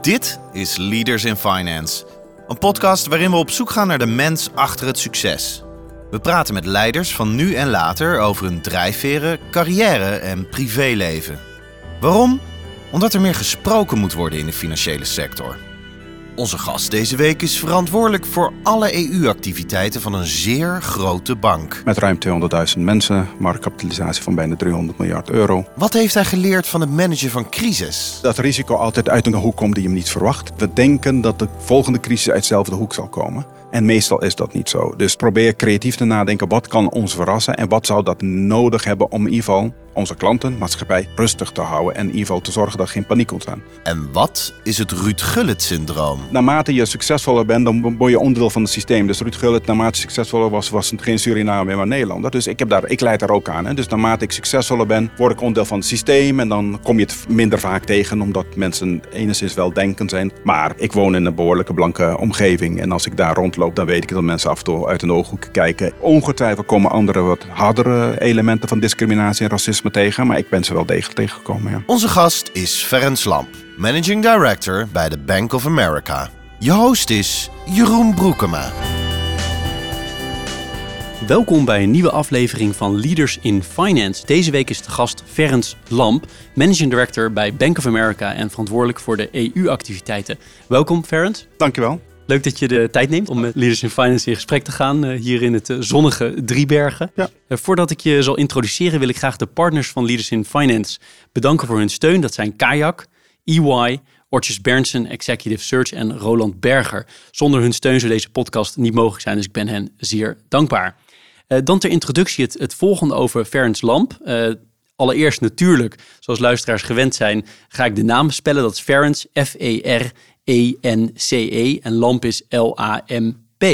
Dit is Leaders in Finance, een podcast waarin we op zoek gaan naar de mens achter het succes. We praten met leiders van nu en later over hun drijfveren, carrière en privéleven. Waarom? Omdat er meer gesproken moet worden in de financiële sector. Onze gast deze week is verantwoordelijk voor alle EU-activiteiten van een zeer grote bank. Met ruim 200.000 mensen, marktkapitalisatie van bijna 300 miljard euro. Wat heeft hij geleerd van het managen van crisis? Dat risico altijd uit een hoek komt die je niet verwacht. We denken dat de volgende crisis uit dezelfde hoek zal komen. En meestal is dat niet zo. Dus probeer creatief te nadenken, wat kan ons verrassen en wat zou dat nodig hebben om in ieder geval onze klanten, maatschappij, rustig te houden en in ieder geval te zorgen dat er geen paniek ontstaat. En wat is het Ruud Gullit-syndroom? Naarmate je succesvoller bent, dan word je onderdeel van het systeem. Dus Ruud Gullit, naarmate succesvoller was, was het geen Suriname meer, maar Nederlander. Dus ik, heb daar, ik leid daar ook aan. Hè. Dus naarmate ik succesvoller ben, word ik onderdeel van het systeem. En dan kom je het minder vaak tegen, omdat mensen enigszins wel denken zijn. Maar ik woon in een behoorlijke blanke omgeving. En als ik daar rondloop, dan weet ik dat mensen af en toe uit een ooghoek kijken. Ongetwijfeld komen andere wat hardere elementen van discriminatie en racisme tegen, maar ik ben ze wel degelijk tegengekomen. Ja. Onze gast is Ferenc Lamp, Managing Director bij de Bank of America. Je host is Jeroen Broekema. Welkom bij een nieuwe aflevering van Leaders in Finance. Deze week is de gast Ferenc Lamp, Managing Director bij Bank of America en verantwoordelijk voor de EU-activiteiten. Welkom Ferenc. Dankjewel. Leuk dat je de tijd neemt om met Leaders in Finance in gesprek te gaan uh, hier in het uh, zonnige Driebergen. Ja. Uh, voordat ik je zal introduceren wil ik graag de partners van Leaders in Finance bedanken voor hun steun. Dat zijn Kayak, EY, Ortjes Berndsen, Executive Search en Roland Berger. Zonder hun steun zou deze podcast niet mogelijk zijn, dus ik ben hen zeer dankbaar. dan ter introductie het, het volgende over Ferenc Lamp. allereerst natuurlijk, zoals luisteraars gewend zijn, ga ik de naam spellen. Dat is Ferenc, F-E-R E-N-C-E en Lamp is L-A-M-P.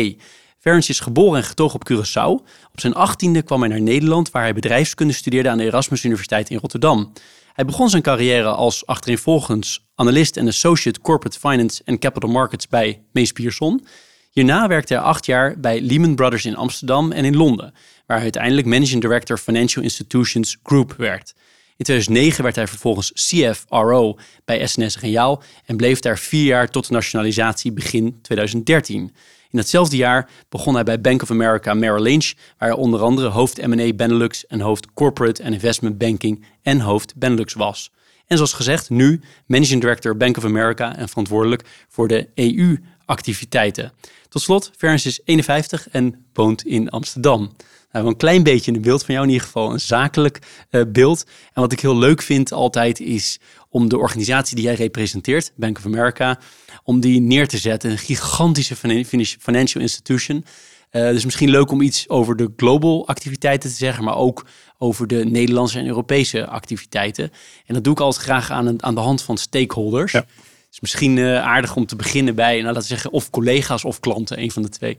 Ferenc is geboren en getogen op Curaçao. Op zijn achttiende kwam hij naar Nederland, waar hij bedrijfskunde studeerde aan de Erasmus Universiteit in Rotterdam. Hij begon zijn carrière als achtereenvolgens analist en associate corporate finance en capital markets bij Mees Pierson. Hierna werkte hij acht jaar bij Lehman Brothers in Amsterdam en in Londen, waar hij uiteindelijk managing director Financial Institutions Group werd. In 2009 werd hij vervolgens CFRO bij SNS Reaal en bleef daar vier jaar tot de nationalisatie begin 2013. In datzelfde jaar begon hij bij Bank of America Merrill Lynch, waar hij onder andere hoofd M&A Benelux en hoofd Corporate and Investment Banking en hoofd Benelux was. En zoals gezegd, nu Managing Director Bank of America en verantwoordelijk voor de EU-activiteiten. Tot slot, Ferenc is 51 en woont in Amsterdam. Nou, een klein beetje een beeld van jou, in ieder geval een zakelijk uh, beeld. En wat ik heel leuk vind altijd is om de organisatie die jij representeert, Bank of America, om die neer te zetten. Een gigantische financial institution. Uh, dus misschien leuk om iets over de global activiteiten te zeggen, maar ook over de Nederlandse en Europese activiteiten. En dat doe ik altijd graag aan, aan de hand van stakeholders. Ja. is misschien uh, aardig om te beginnen bij, nou, laten we zeggen, of collega's of klanten, een van de twee.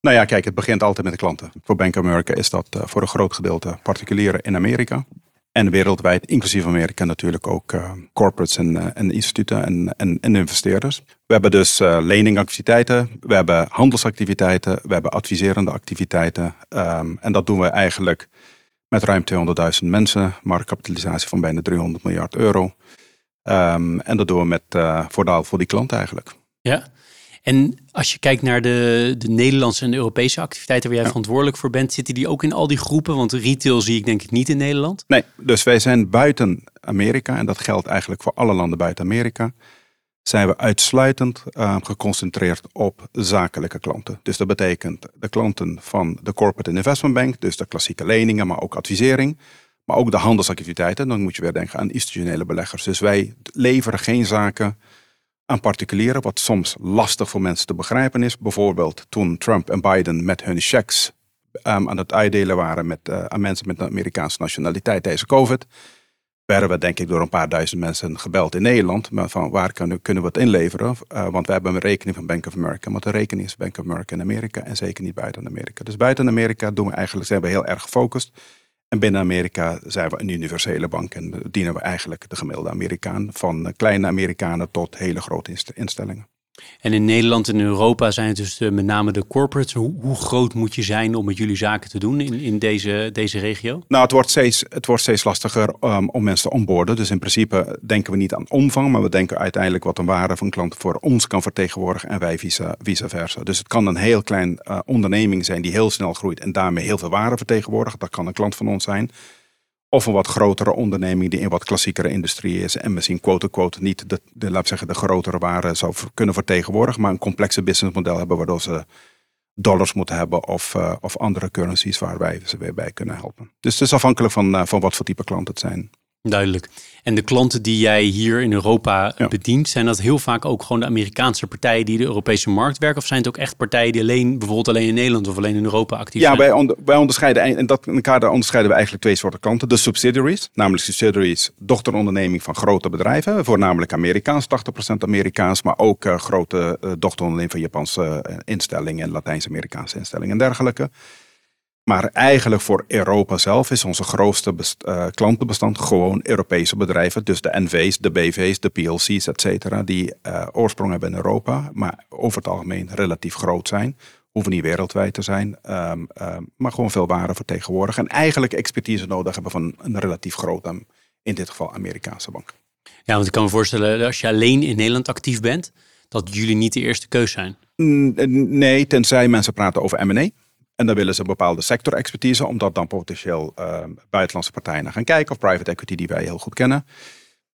Nou ja, kijk, het begint altijd met de klanten. Voor Bank of America is dat uh, voor een groot gedeelte particulieren in Amerika. En wereldwijd, inclusief Amerika natuurlijk ook uh, corporates en, uh, en instituten en, en, investeerders. We hebben dus leningactiviteiten, we hebben handelsactiviteiten, we hebben adviserende activiteiten. Um, en dat doen we eigenlijk met ruim 200.000 mensen, marktkapitalisatie van bijna 300 miljard euro. Um, en dat doen we met voordeel voor die klant eigenlijk. Ja, en als je kijkt naar de, de Nederlandse en de Europese activiteiten waar jij verantwoordelijk voor bent, zitten die ook in al die groepen? Want retail zie ik denk ik niet in Nederland. Nee, dus wij zijn buiten Amerika, en dat geldt eigenlijk voor alle landen buiten Amerika, zijn we uitsluitend uh, geconcentreerd op zakelijke klanten. Dus dat betekent de klanten van de Corporate Investment Bank, dus de klassieke leningen, maar ook advisering. Maar ook de handelsactiviteiten, dan moet je weer denken aan institutionele beleggers. Dus wij leveren geen zaken aan particulieren, wat soms lastig voor mensen te begrijpen is. Bijvoorbeeld toen Trump en Biden met hun checks um, aan het uitdelen waren met, uh, aan mensen met een Amerikaanse nationaliteit tijdens COVID. Werden we denk ik door een paar duizend mensen gebeld in Nederland. Maar van waar kunnen, kunnen we het inleveren? Uh, want we hebben een rekening van Bank of America. Maar de rekening is Bank of America in Amerika en zeker niet buiten Amerika. Dus buiten Amerika doen we eigenlijk, zijn we heel erg gefocust. En binnen Amerika zijn we een universele bank en dienen we eigenlijk de gemiddelde Amerikaan, van kleine Amerikanen tot hele grote instellingen. En in Nederland en Europa zijn het dus met name de corporates. Hoe, groot moet je zijn om met jullie zaken te doen in, in deze, deze regio? Nou, het wordt steeds, het wordt steeds lastiger um, om mensen te onboorden. Dus in principe denken we niet aan omvang, maar we denken uiteindelijk wat een waarde van klanten voor ons kan vertegenwoordigen en wij vice, versa. Dus het kan een heel klein uh, onderneming zijn die heel snel groeit en daarmee heel veel waarde vertegenwoordigt. Dat kan een klant van ons zijn. Of een wat grotere onderneming die in wat klassiekere industrie is. En misschien quote-unquote niet de, de, laat zeggen, de grotere waarde zou kunnen vertegenwoordigen. Maar een complexe businessmodel hebben waardoor ze dollars moeten hebben of, uh, of andere currencies waar wij ze weer bij kunnen helpen. Dus het is afhankelijk van, uh, van wat voor type klant het zijn. Duidelijk. En de klanten die jij hier in Europa bedient, zijn dat heel vaak ook gewoon de Amerikaanse partijen die de Europese markt werken? Of zijn het ook echt partijen die alleen, bijvoorbeeld alleen in Nederland of alleen in Europa actief ja, zijn? Ja, wij, wij onderscheiden, en dat in elkaar onderscheiden we eigenlijk twee soorten klanten. De subsidiaries, namelijk subsidiaries, dochteronderneming van grote bedrijven, voornamelijk Amerikaans, 80% Amerikaans, maar ook uh, grote uh, dochteronderneming van Japanse uh, instellingen en Latijns-Amerikaanse instellingen en dergelijke. Maar eigenlijk voor Europa zelf is onze grootste uh, klantenbestand gewoon Europese bedrijven. Dus de NV's, de BV's, de PLC's, et cetera. Die uh, oorsprong hebben in Europa, maar over het algemeen relatief groot zijn. Hoeven niet wereldwijd te zijn, um, um, maar gewoon veel waarde vertegenwoordigen. En eigenlijk expertise nodig hebben van een relatief grote, in dit geval Amerikaanse bank. Ja, want ik kan me voorstellen, als je alleen in Nederland actief bent, dat jullie niet de eerste keus zijn. Nee, tenzij mensen praten over M&A. En dan willen ze een bepaalde sectorexpertise, omdat dan potentieel uh, buitenlandse partijen naar gaan kijken, of private equity die wij heel goed kennen.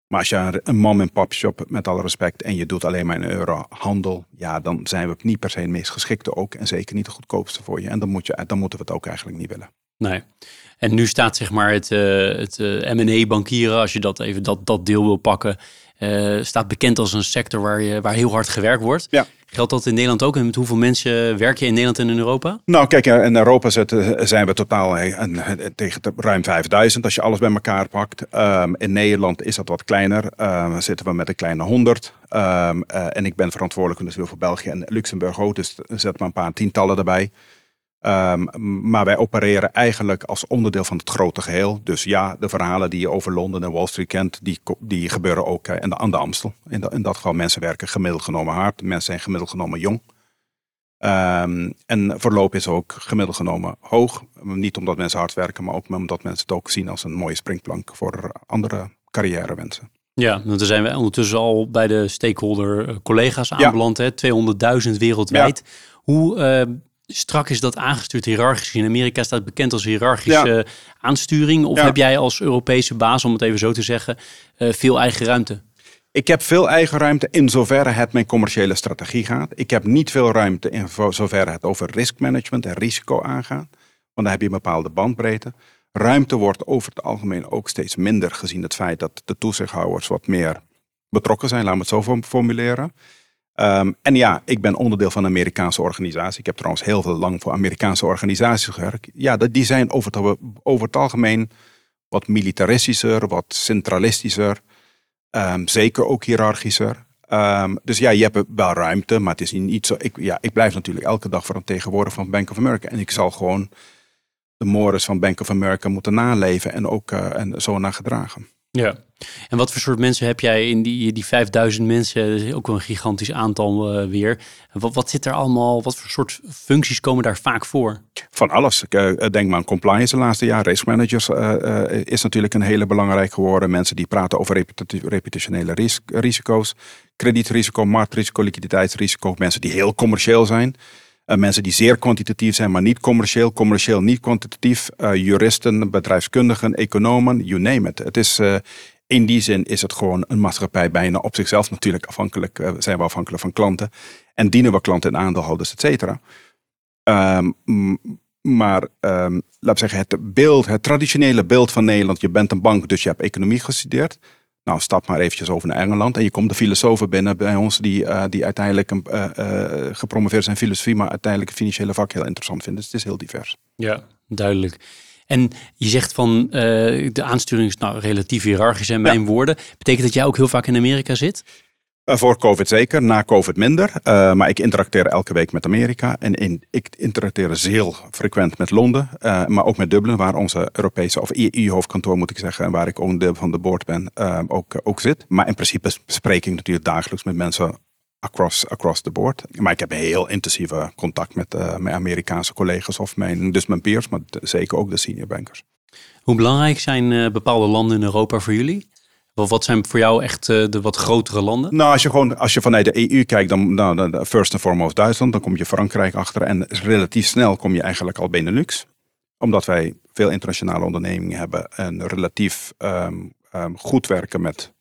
Maar als je een mom-en-pop shop, met alle respect, en je doet alleen maar een euro handel, ja, dan zijn we niet per se het meest geschikte ook. En zeker niet de goedkoopste voor je. En dan, moet je, dan moeten we het ook eigenlijk niet willen. Nee. En nu staat zeg maar het, uh, het uh, M&A bankieren, als je dat even dat, dat deel wil pakken, uh, staat bekend als een sector waar, je, waar heel hard gewerkt wordt. Ja. Geldt dat in Nederland ook? En met hoeveel mensen werk je in Nederland en in Europa? Nou, kijk, in Europa zijn we totaal tegen ruim 5000 als je alles bij elkaar pakt. Um, in Nederland is dat wat kleiner. Um, zitten we met een kleine 100. Um, uh, en ik ben verantwoordelijk dus voor België en Luxemburg ook. Dus zet maar een paar tientallen erbij. Um, maar wij opereren eigenlijk als onderdeel van het grote geheel. Dus ja, de verhalen die je over Londen en Wall Street kent, die, die gebeuren ook uh, aan de Amstel. In, dat, in dat geval, mensen werken gemiddeld genomen hard. Mensen zijn gemiddeld genomen jong. Um, en verloop is ook gemiddeld genomen hoog. Niet omdat mensen hard werken, maar ook omdat mensen het ook zien als een mooie springplank voor andere carrièrewensen. Ja, want dan zijn we ondertussen al bij de stakeholder collega's aanbeland. Ja. 200.000 wereldwijd. Ja. Hoe... Uh, strak is dat aangestuurd hiërarchisch? In Amerika staat bekend als hiërarchische ja. aansturing. Of ja. heb jij als Europese baas, om het even zo te zeggen, uh, veel eigen ruimte? Ik heb veel eigen ruimte in zoverre het mijn commerciële strategie gaat. Ik heb niet veel ruimte in zoverre het over riskmanagement en risico aangaat. Want dan heb je een bepaalde bandbreedte. Ruimte wordt over het algemeen ook steeds minder gezien het feit dat de toezichthouders wat meer betrokken zijn, laten we het zo formuleren. Um, en ja, ik ben onderdeel van een Amerikaanse organisatie. Ik heb trouwens heel veel lang voor Amerikaanse organisaties gewerkt. Ja, die zijn over het, algemeen wat militaristischer, wat centralistischer. Um, zeker ook hiërarchischer. Um, dus ja, je hebt wel ruimte, maar het is niet zo. Ik, ja, ik blijf natuurlijk elke dag vertegenwoordiger van Bank of America. En ik zal gewoon de mores van Bank of America moeten naleven en ook uh, en zo naar gedragen. Ja. En wat voor soort mensen heb jij in die, die 5000 mensen? Dat is ook wel een gigantisch aantal uh, weer. Wat, wat zit er allemaal? Wat voor soort functies komen daar vaak voor? Van alles. Ik uh, denk maar aan compliance de laatste jaren. Risk managers uh, is natuurlijk een hele belangrijk geworden. Mensen die praten over reputationele ris risico's. Kredietrisico, marktrisico, liquiditeitsrisico. Mensen die heel commercieel zijn. Uh, mensen die zeer kwantitatief zijn, maar niet commercieel. Commercieel niet kwantitatief. Uh, juristen, bedrijfskundigen, economen, you name it. Het is, uh, in die zin is het gewoon een maatschappij bijna op zichzelf natuurlijk afhankelijk. zijn we afhankelijk van klanten. En dienen we klanten en aandeelhouders, et cetera. Um, maar um, laat ik zeggen, het beeld, het traditionele beeld van Nederland. Je bent een bank, dus je hebt economie gestudeerd. Nou, stap maar eventjes over naar Engeland en je komt de filosofen binnen bij ons die, uh, die uiteindelijk een, uh, uh, gepromoveerd zijn in filosofie, maar uiteindelijk het financiële vak heel interessant vinden. Dus het is heel divers. Ja, duidelijk. En je zegt van de aansturing is nou relatief hiërarchisch in mijn ja. woorden. Betekent dat jij ook heel vaak in Amerika zit? Uh, voor COVID zeker, na COVID minder. Uh, maar ik interacteer elke week met Amerika. En ik interacteer heel frequent met Londen. Uh, maar ook met Dublin, waar onze Europese, of EU-hoofdkantoor moet ik zeggen. En waar ik onderdeel van de board ben, ook, ook zit. Maar in principe spreek ik natuurlijk dagelijks met mensen across, across the board. Maar ik heb heel intensieve contact met mijn Amerikaanse collega's of mijn, dus mijn peers, maar zeker ook de senior bankers. Hoe belangrijk zijn bepaalde landen in Europa voor jullie? Wat zijn voor jou echt uh, de wat grotere landen? Nou, als je gewoon als je vanuit de EU kijkt, dan nou, first and foremost Duitsland, dan kom je Frankrijk achter en relatief snel kom je eigenlijk al Benelux, omdat wij veel internationale ondernemingen hebben en relatief um, um, goed werken met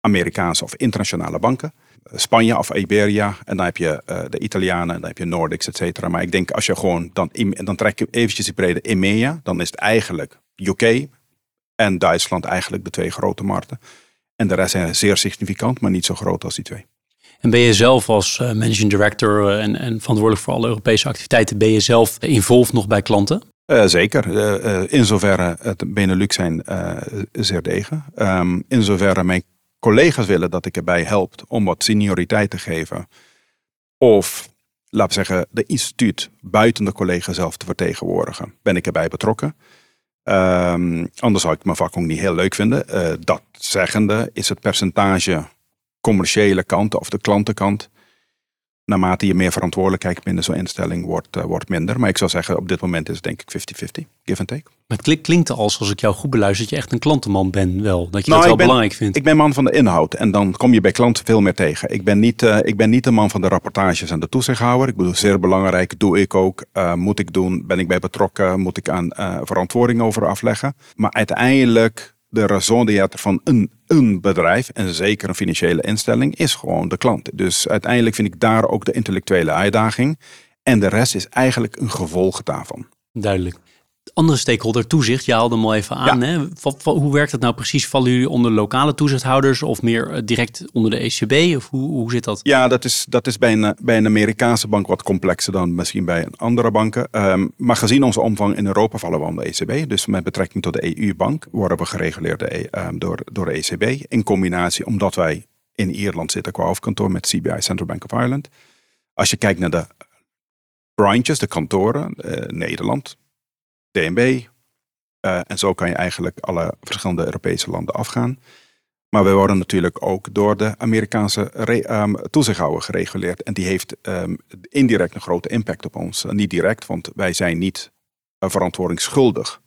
Amerikaanse of internationale banken. Spanje of Iberia. En dan heb je uh, de Italianen, en dan heb je Nordics, et cetera. Maar ik denk als je gewoon dan, dan trek je eventjes die brede EMEA, dan is het eigenlijk UK en Duitsland eigenlijk de twee grote markten. En de rest zijn zeer significant, maar niet zo groot als die twee. En ben je zelf als uh, managing director en, en verantwoordelijk voor alle Europese activiteiten, ben je zelf involved nog bij klanten? Uh, zeker. In zoverre het Benelux zijn zeer degen. Um, in zoverre mijn collega's willen dat ik erbij help om wat senioriteit te geven. Of, laten we zeggen, de instituut buiten de collega zelf te vertegenwoordigen. Ben ik erbij betrokken. Um, anders zou ik mijn vak ook niet heel leuk vinden. Uh, dat zeggende is het percentage commerciële kant of de klantenkant naarmate je meer verantwoordelijkheid binnen zo'n instelling wordt, uh, wordt minder. Maar ik zou zeggen, op dit moment is het denk ik 50-50, give and take. Maar het klinkt als, als ik jou goed beluister, dat je echt een klantenman bent wel. Dat je nou, dat wel belangrijk vindt. Ik ben man van de inhoud en dan kom je bij klanten veel meer tegen. Ik ben niet, uh, ik ben niet de man van de rapportages en de toezichthouder. Ik bedoel, zeer belangrijk, doe ik ook, uh, moet ik doen, ben ik bij betrokken, moet ik aan verantwoording over afleggen. Maar uiteindelijk de raison d'être van een, een bedrijf, en zeker een financiële instelling, is gewoon de klant. Dus uiteindelijk vind ik daar ook de intellectuele uitdaging. En de rest is eigenlijk een gevolg daarvan. Duidelijk. Andere stakeholder, toezicht, je haalde hem al even aan. Hè? Hoe werkt het nou precies? Vallen jullie onder lokale toezichthouders of meer eh, direct onder de ECB? Of hoe, hoe zit dat? Ja, dat is, dat is bij, een, bij een Amerikaanse bank wat complexer dan misschien bij andere banken. Um, maar gezien onze omvang in Europa vallen we onder de ECB. Dus met betrekking tot de EU-bank worden we gereguleerd de, um, door, door de ECB. In combinatie, omdat wij in Ierland zitten qua hoofdkantoor met CBI, Central Bank of Ireland. Als je kijkt naar de branches, de kantoren, uh, Nederland, DNB. Uh, en zo kan je eigenlijk alle verschillende Europese landen afgaan. Maar we worden natuurlijk ook door de Amerikaanse um, toezichthouder gereguleerd. En die heeft um, indirect een grote impact op ons. Uh, niet direct, want wij zijn niet uh, verantwoording schuldig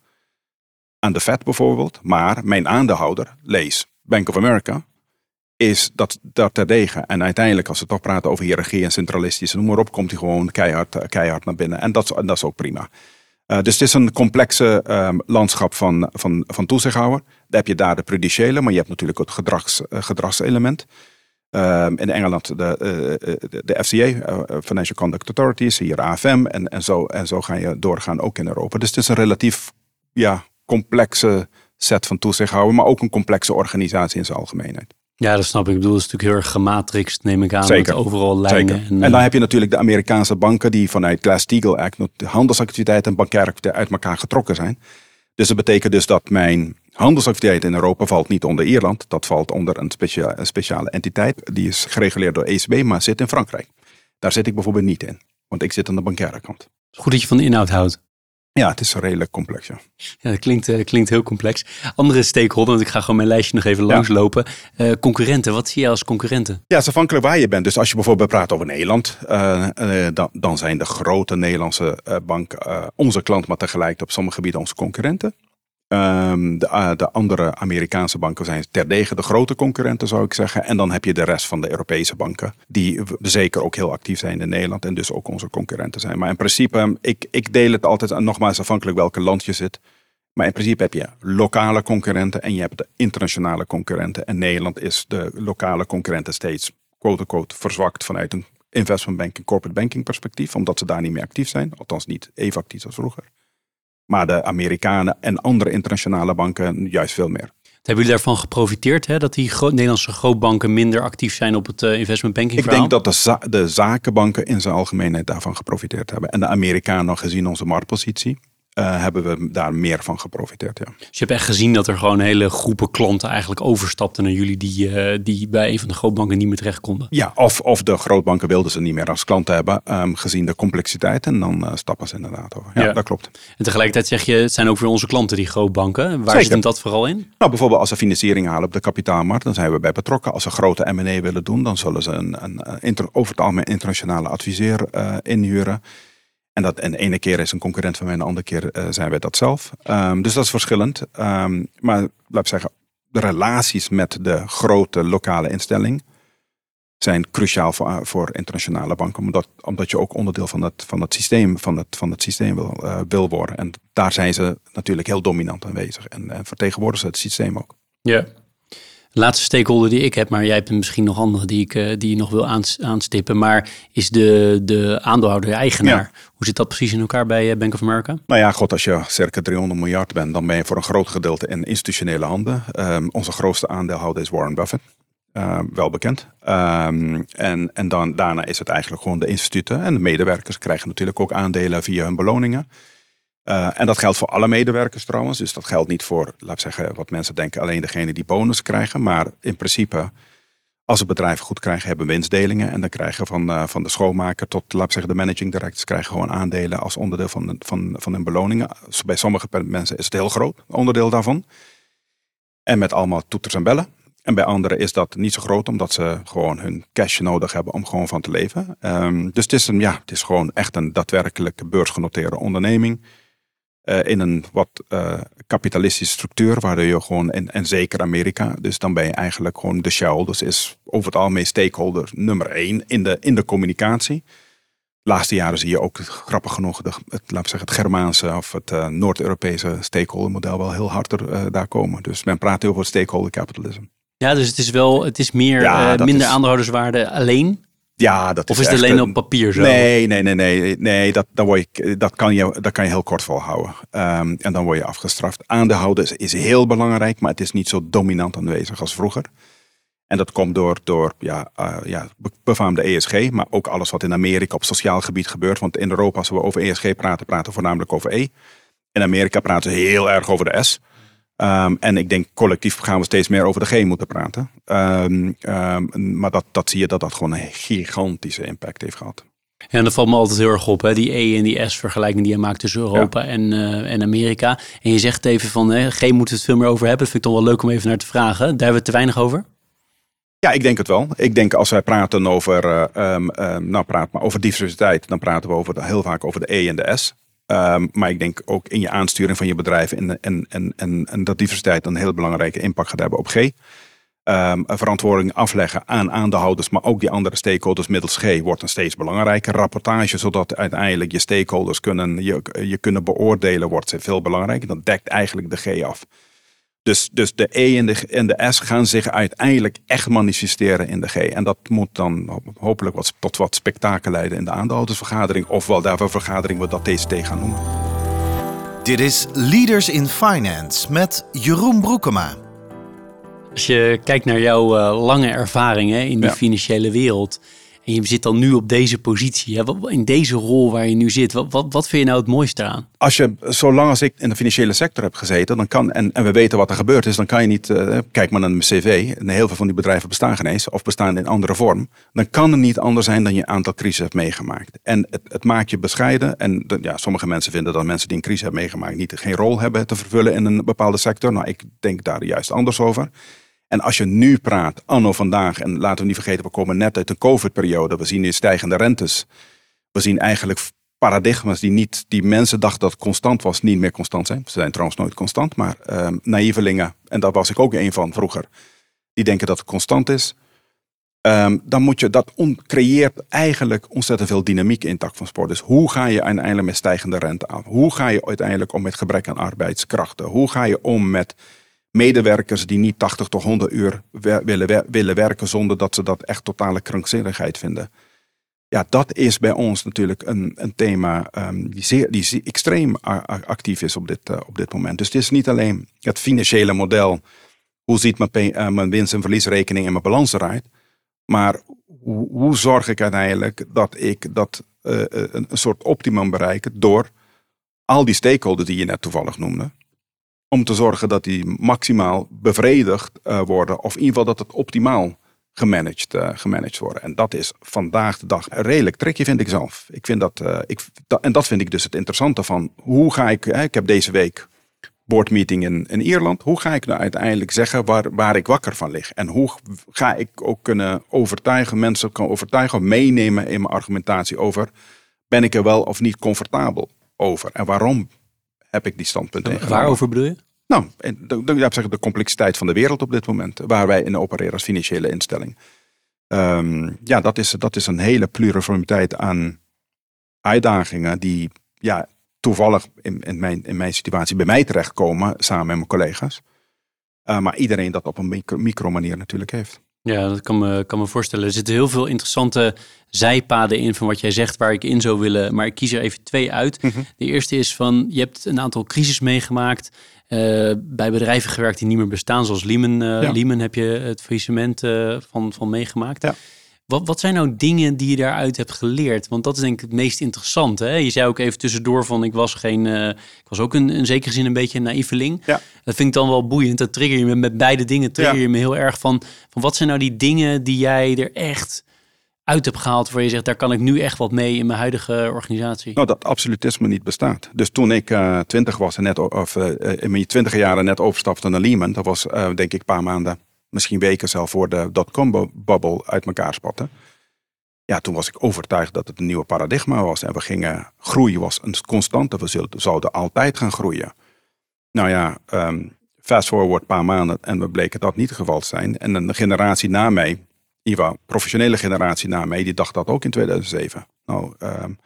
aan de Fed bijvoorbeeld. Maar mijn aandeelhouder, lees Bank of America, is dat, dat terdege. En uiteindelijk, als we toch praten over hiërarchie en centralistisch, noem maar op, komt hij gewoon keihard, keihard naar binnen. En dat, en dat is ook prima. Uh, dus het is een complexe um, landschap van, van, van toezichthouder. Dan heb je daar de prudentiële, maar je hebt natuurlijk het gedrags, uh, gedragselement. Um, in Engeland de, de, de FCA, Financial Conduct Authorities, hier AFM en, en, zo, en zo ga je doorgaan ook in Europa. Dus het is een relatief ja, complexe set van toezichthouder, maar ook een complexe organisatie in zijn algemeenheid. Ja, dat snap ik. Ik bedoel, het is natuurlijk heel erg gematrixt, neem ik aan. Zeker. Met overal lijnen. En, en, dan heb je natuurlijk de Amerikaanse banken die vanuit Glass-Steagall Act de handelsactiviteiten en bankaire uit elkaar getrokken zijn. Dus dat betekent dus dat mijn handelsactiviteit in Europa valt niet onder Ierland. Dat valt onder een, specia een speciale entiteit. Die is gereguleerd door ECB, maar zit in Frankrijk. Daar zit ik bijvoorbeeld niet in. Want ik zit aan de bankaire kant. Goed dat je van de inhoud houdt. Ja, het is redelijk complex. Ja, ja dat klinkt, uh, klinkt heel complex. Andere stakeholders, want ik ga gewoon mijn lijstje nog even langslopen. Uh, concurrenten, wat zie je als concurrenten? Ja, het is afhankelijk waar je bent. Dus als je bijvoorbeeld praat over Nederland, uh, dan, dan, zijn de grote Nederlandse banken onze klant, maar tegelijk op sommige gebieden onze concurrenten. De, uh, de, andere Amerikaanse banken zijn terdege de grote concurrenten, zou ik zeggen. En dan heb je de rest van de Europese banken, die zeker ook heel actief zijn in Nederland en dus ook onze concurrenten zijn. Maar in principe, ik, ik deel het altijd, nogmaals afhankelijk welke land je zit. Maar in principe heb je lokale concurrenten en je hebt de internationale concurrenten. En Nederland is de lokale concurrenten steeds, quote-unquote, verzwakt vanuit een investment banking, corporate banking perspectief, omdat ze daar niet meer actief zijn. Althans niet even actief als vroeger. Maar de Amerikanen en andere internationale banken juist veel meer. Hebben jullie daarvan geprofiteerd, hè? dat die Nederlandse grootbanken minder actief zijn op het uh, investment banking Ik denk dat de, za de, zakenbanken in zijn algemeenheid daarvan geprofiteerd hebben. En de Amerikanen, gezien onze marktpositie, uh, hebben we daar meer van geprofiteerd. Ja. Dus je hebt echt gezien dat er gewoon hele groepen klanten eigenlijk overstapten naar jullie die, uh, die bij een van de grootbanken niet meer terecht konden? Ja, of, of de grootbanken wilden ze niet meer als klanten hebben, um, gezien de complexiteit. En dan uh, stappen ze inderdaad over. Ja, dat klopt. En tegelijkertijd zeg je, het zijn ook weer onze klanten, die grootbanken. Waar zit dat vooral in? Nou, bijvoorbeeld als ze financiering halen op de kapitaalmarkt, dan zijn we bij betrokken. Als ze grote M&A willen doen, dan zullen ze een, een, een over het algemeen internationale adviseur inhuren. En dat en de ene keer is een concurrent van mij, en de andere keer uh, zijn wij dat zelf. Um, dus dat is verschillend. Um, maar laat ik zeggen, de relaties met de grote lokale instelling zijn cruciaal voor, voor internationale banken. Omdat, omdat je ook onderdeel van het, van het systeem, van het, van het systeem wil, uh, wil worden. En daar zijn ze natuurlijk heel dominant aanwezig. En, en vertegenwoordigen ze het systeem ook. Ja laatste stakeholder die ik heb, maar jij hebt misschien nog andere die ik uh, die nog wil aanstippen, maar is de, de aandeelhouder, de eigenaar. Hoe zit dat precies in elkaar bij eh, Bank of America? Nou ja, god, als je circa 300 miljard bent, dan ben je voor een groot gedeelte in institutionele handen. Um, onze grootste aandeelhouder is Warren Buffett. Um, wel bekend. Um, en en dan, daarna is het eigenlijk gewoon de instituten en de medewerkers krijgen natuurlijk ook aandelen via hun beloningen. Uh, en dat geldt voor alle medewerkers trouwens. Dus dat geldt niet voor, laat ik zeggen, wat mensen denken, alleen degene die bonus krijgen. Maar in principe, als het bedrijf goed krijgen, hebben winstdelingen. En dan krijgen van, uh, van de schoonmaker tot, laat ik zeggen, de managing directors krijgen gewoon aandelen als onderdeel van, van, van hun beloningen. Bij sommige mensen is het heel groot, onderdeel daarvan. En met allemaal toeters en bellen. En bij anderen is dat niet zo groot, omdat ze gewoon hun cash nodig hebben om gewoon van te leven. Um, dus het is, een, ja, het is gewoon echt een daadwerkelijke beursgenoteerde onderneming uh, in een wat uh, kapitalistische structuur, waar je gewoon, en, en zeker Amerika, dus dan ben je eigenlijk gewoon de shareholders, is over het algemeen stakeholder nummer één in de, in de communicatie. De laatste jaren zie je ook, grappig genoeg, de, het, laat zeggen, het Germaanse of het uh, Noord-Europese stakeholder model wel heel harder daar komen. Dus men praat heel veel stakeholder capitalism. Ja, dus het is wel, het is meer, ja, minder is... aandeelhouderswaarde alleen ja, dat of is, het alleen op papier zo? Nee, nee, nee, nee. nee dat, dan word je, dat, kan je, dat kan je heel kort volhouden. Um, en dan word je afgestraft. Aandeelhouden is, is heel belangrijk, maar het is niet zo dominant aanwezig als vroeger. En dat komt door, door ja, uh, ja, befaamde ESG, maar ook alles wat in Amerika op sociaal gebied gebeurt. Want in Europa, als we over ESG praten, praten we voornamelijk over E. In Amerika praten we heel erg over de S. Um, en ik denk collectief gaan we steeds meer over de G moeten praten. Um, um, maar dat, dat zie je dat dat gewoon een gigantische impact heeft gehad. Ja, en dat valt me altijd heel erg op, hè? die E en die S vergelijking die je maakt tussen Europa en, uh, en Amerika. En je zegt even van, hè, G moeten we het veel meer over hebben. Dat vind ik toch wel leuk om even naar te vragen. Daar hebben we het te weinig over? Ja, ik denk het wel. Ik denk als wij praten over, uh, nou praat maar over diversiteit, dan praten we over, heel vaak over de E en de S. Um, maar ik denk ook in je aansturing van je bedrijf en, en, en, en, en dat diversiteit een heel belangrijke impact gaat hebben op G. Um, verantwoording afleggen aan aandeelhouders, maar ook die andere stakeholders middels G wordt een steeds belangrijker. Rapportage, zodat uiteindelijk je stakeholders kunnen, je, je kunnen beoordelen, wordt veel belangrijker. Dat dekt eigenlijk de G af. Dus, dus de E en de, en de S gaan zich uiteindelijk echt manifesteren in de G. En dat moet dan hopelijk wat, tot wat spektakel leiden in de aandeelhoudersvergadering. Of wel daarvoor vergadering we dat TCT gaan noemen. Dit is Leaders in Finance met Jeroen Broekema. Als je kijkt naar jouw uh, lange ervaringen in de financiële wereld en je zit dan nu op deze positie, hè? in deze rol waar je nu zit. Wat, wat, wat vind je nou het mooiste aan? Als je, zolang als ik in de financiële sector heb gezeten, dan kan, en, we weten wat er gebeurd is, dan kan je niet, uh, kijk maar naar mijn cv, heel veel van die bedrijven bestaan geen of bestaan in andere vorm. Dan kan het niet anders zijn dan je aantal crisis hebt meegemaakt. En het, het maakt je bescheiden. En ja, sommige mensen vinden dat mensen die een crisis hebben meegemaakt niet geen rol hebben te vervullen in een bepaalde sector. Nou, ik denk daar juist anders over. En als je nu praat, anno vandaag, en laten we niet vergeten, we komen net uit een COVID-periode. We zien stijgende rentes. We zien eigenlijk paradigma's die, niet, die mensen dachten dat constant was, niet meer constant zijn. Ze zijn trouwens nooit constant, maar uh, naïvelingen, en daar was ik ook een van vroeger, die denken dat het constant is. Um, dan moet je, dat creëert eigenlijk ontzettend veel dynamiek in tak van sport. Dus hoe ga je uiteindelijk met stijgende rente aan? Hoe ga je uiteindelijk om met gebrek aan arbeidskrachten? Hoe ga je om met medewerkers die niet 80 tot 100 uur willen, willen werken zonder dat ze dat echt totale krankzinnigheid vinden. Ja, dat is bij ons natuurlijk een, een thema um, die, zeer, die extreem actief is op dit, uh, op dit moment. Dus het is niet alleen het financiële model, hoe ziet mijn, uh, mijn winst- en verliesrekening en mijn balans eruit, maar hoe, hoe zorg ik uiteindelijk dat ik dat uh, een, een soort optimum bereik door al die stakeholders die je net toevallig noemde, om te zorgen dat die maximaal bevredigd uh, worden, of in ieder geval dat het optimaal gemanaged, uh, gemanaged worden. En dat is vandaag de dag redelijk tricky, vind ik zelf. Ik vind dat, uh, ik, en dat vind ik dus het interessante van hoe ga ik, ik heb deze week boardmeeting in, in Ierland. Hoe ga ik nou uiteindelijk zeggen waar, waar ik wakker van lig? En hoe ga ik ook kunnen overtuigen, mensen kan overtuigen, meenemen in mijn argumentatie over, ben ik er wel of niet comfortabel over? En waarom heb ik die standpunten Waarover bedoel je? Nou, de, de, de, de complexiteit van de wereld op dit moment, waar wij in opereren als financiële instelling. Um, ja, dat is, dat is een hele pluriformiteit aan uitdagingen die ja, toevallig in, in, mijn, in mijn situatie bij mij terechtkomen, samen met mijn collega's. Uh, maar iedereen dat op een micro, micro manier natuurlijk heeft. Ja, dat kan me, kan me voorstellen. Er zitten heel veel interessante zijpaden in van wat jij zegt waar ik in zou willen. Maar ik kies er even twee uit. Mhm. De eerste is van, je hebt een aantal crisis meegemaakt. Uh, bij bedrijven gewerkt die niet meer bestaan, zoals Lehman. Uh, Ja. Lehman heb je het faillissement uh, van, van meegemaakt. Ja. Wat, wat zijn nou dingen die je daaruit hebt geleerd? Want dat is denk ik het meest interessante. Hè? Je zei ook even tussendoor van ik was geen, uh, ik was ook in, in zekere zin een beetje een naïveling. Ja. Dat vind ik dan wel boeiend. Dat trigger je me met beide dingen. Trigger Ja. je me heel erg van, van wat zijn nou die dingen die jij er echt uit hebt gehaald waar je zegt daar kan ik nu echt wat mee in mijn huidige organisatie. Nou, dat absolutisme niet bestaat. Dus toen ik uh, twintig was en net, of uh, in mijn twintig jaren net overstapte naar Lehman, dat was denk ik een paar maanden, misschien weken zelf voor de dotcom-bubble uit elkaar spatten. Ja, toen was ik overtuigd dat het een nieuwe paradigma was. En we gingen, groeien was een constante. We zouden altijd gaan groeien. Nou ja, um, fast forward een paar maanden en we bleken dat niet het geval te zijn. En een generatie na mij, Iva, professionele generatie na mij, die dacht dat ook in 2007. Nou, um,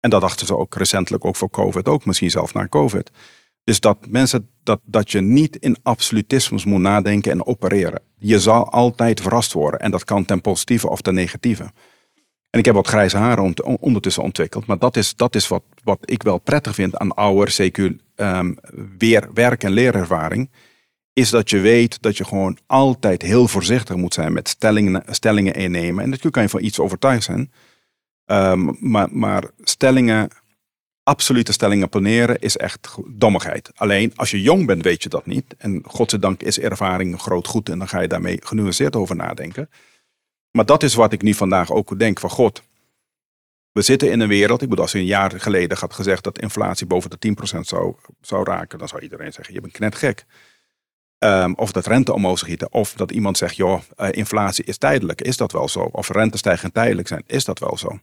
en dat dachten ze ook recentelijk ook voor COVID, ook misschien zelf na COVID. Dus dat mensen, dat, dat je niet in absolutismes moet nadenken en opereren. Je zal altijd verrast worden. En dat kan ten positieve of ten negatieve. En ik heb wat grijze haren ondertussen ontwikkeld. Maar dat is, dat is wat, wat ik wel prettig vind aan ouder, CQ, um, weer werk- en leerervaring. Is dat je weet dat je gewoon altijd heel voorzichtig moet zijn met stellingen, stellingen innemen. En natuurlijk kan je van iets overtuigd zijn. Um, maar, maar stellingen, absolute stellingen planeren is echt dommigheid. Alleen als je jong bent weet je dat niet. En godzijdank is ervaring een groot goed en dan ga je daarmee genuanceerd over nadenken. Maar dat is wat ik nu vandaag ook denk van God. We zitten in een wereld, ik bedoel als je een jaar geleden had gezegd dat inflatie boven de 10% zou, zou raken, dan zou iedereen zeggen je bent knetgek. Um, of dat rente omhoog schieten, of dat iemand zegt joh, uh, inflatie is tijdelijk, is dat wel zo? Of rentestijgingen tijdelijk zijn, is dat wel zo?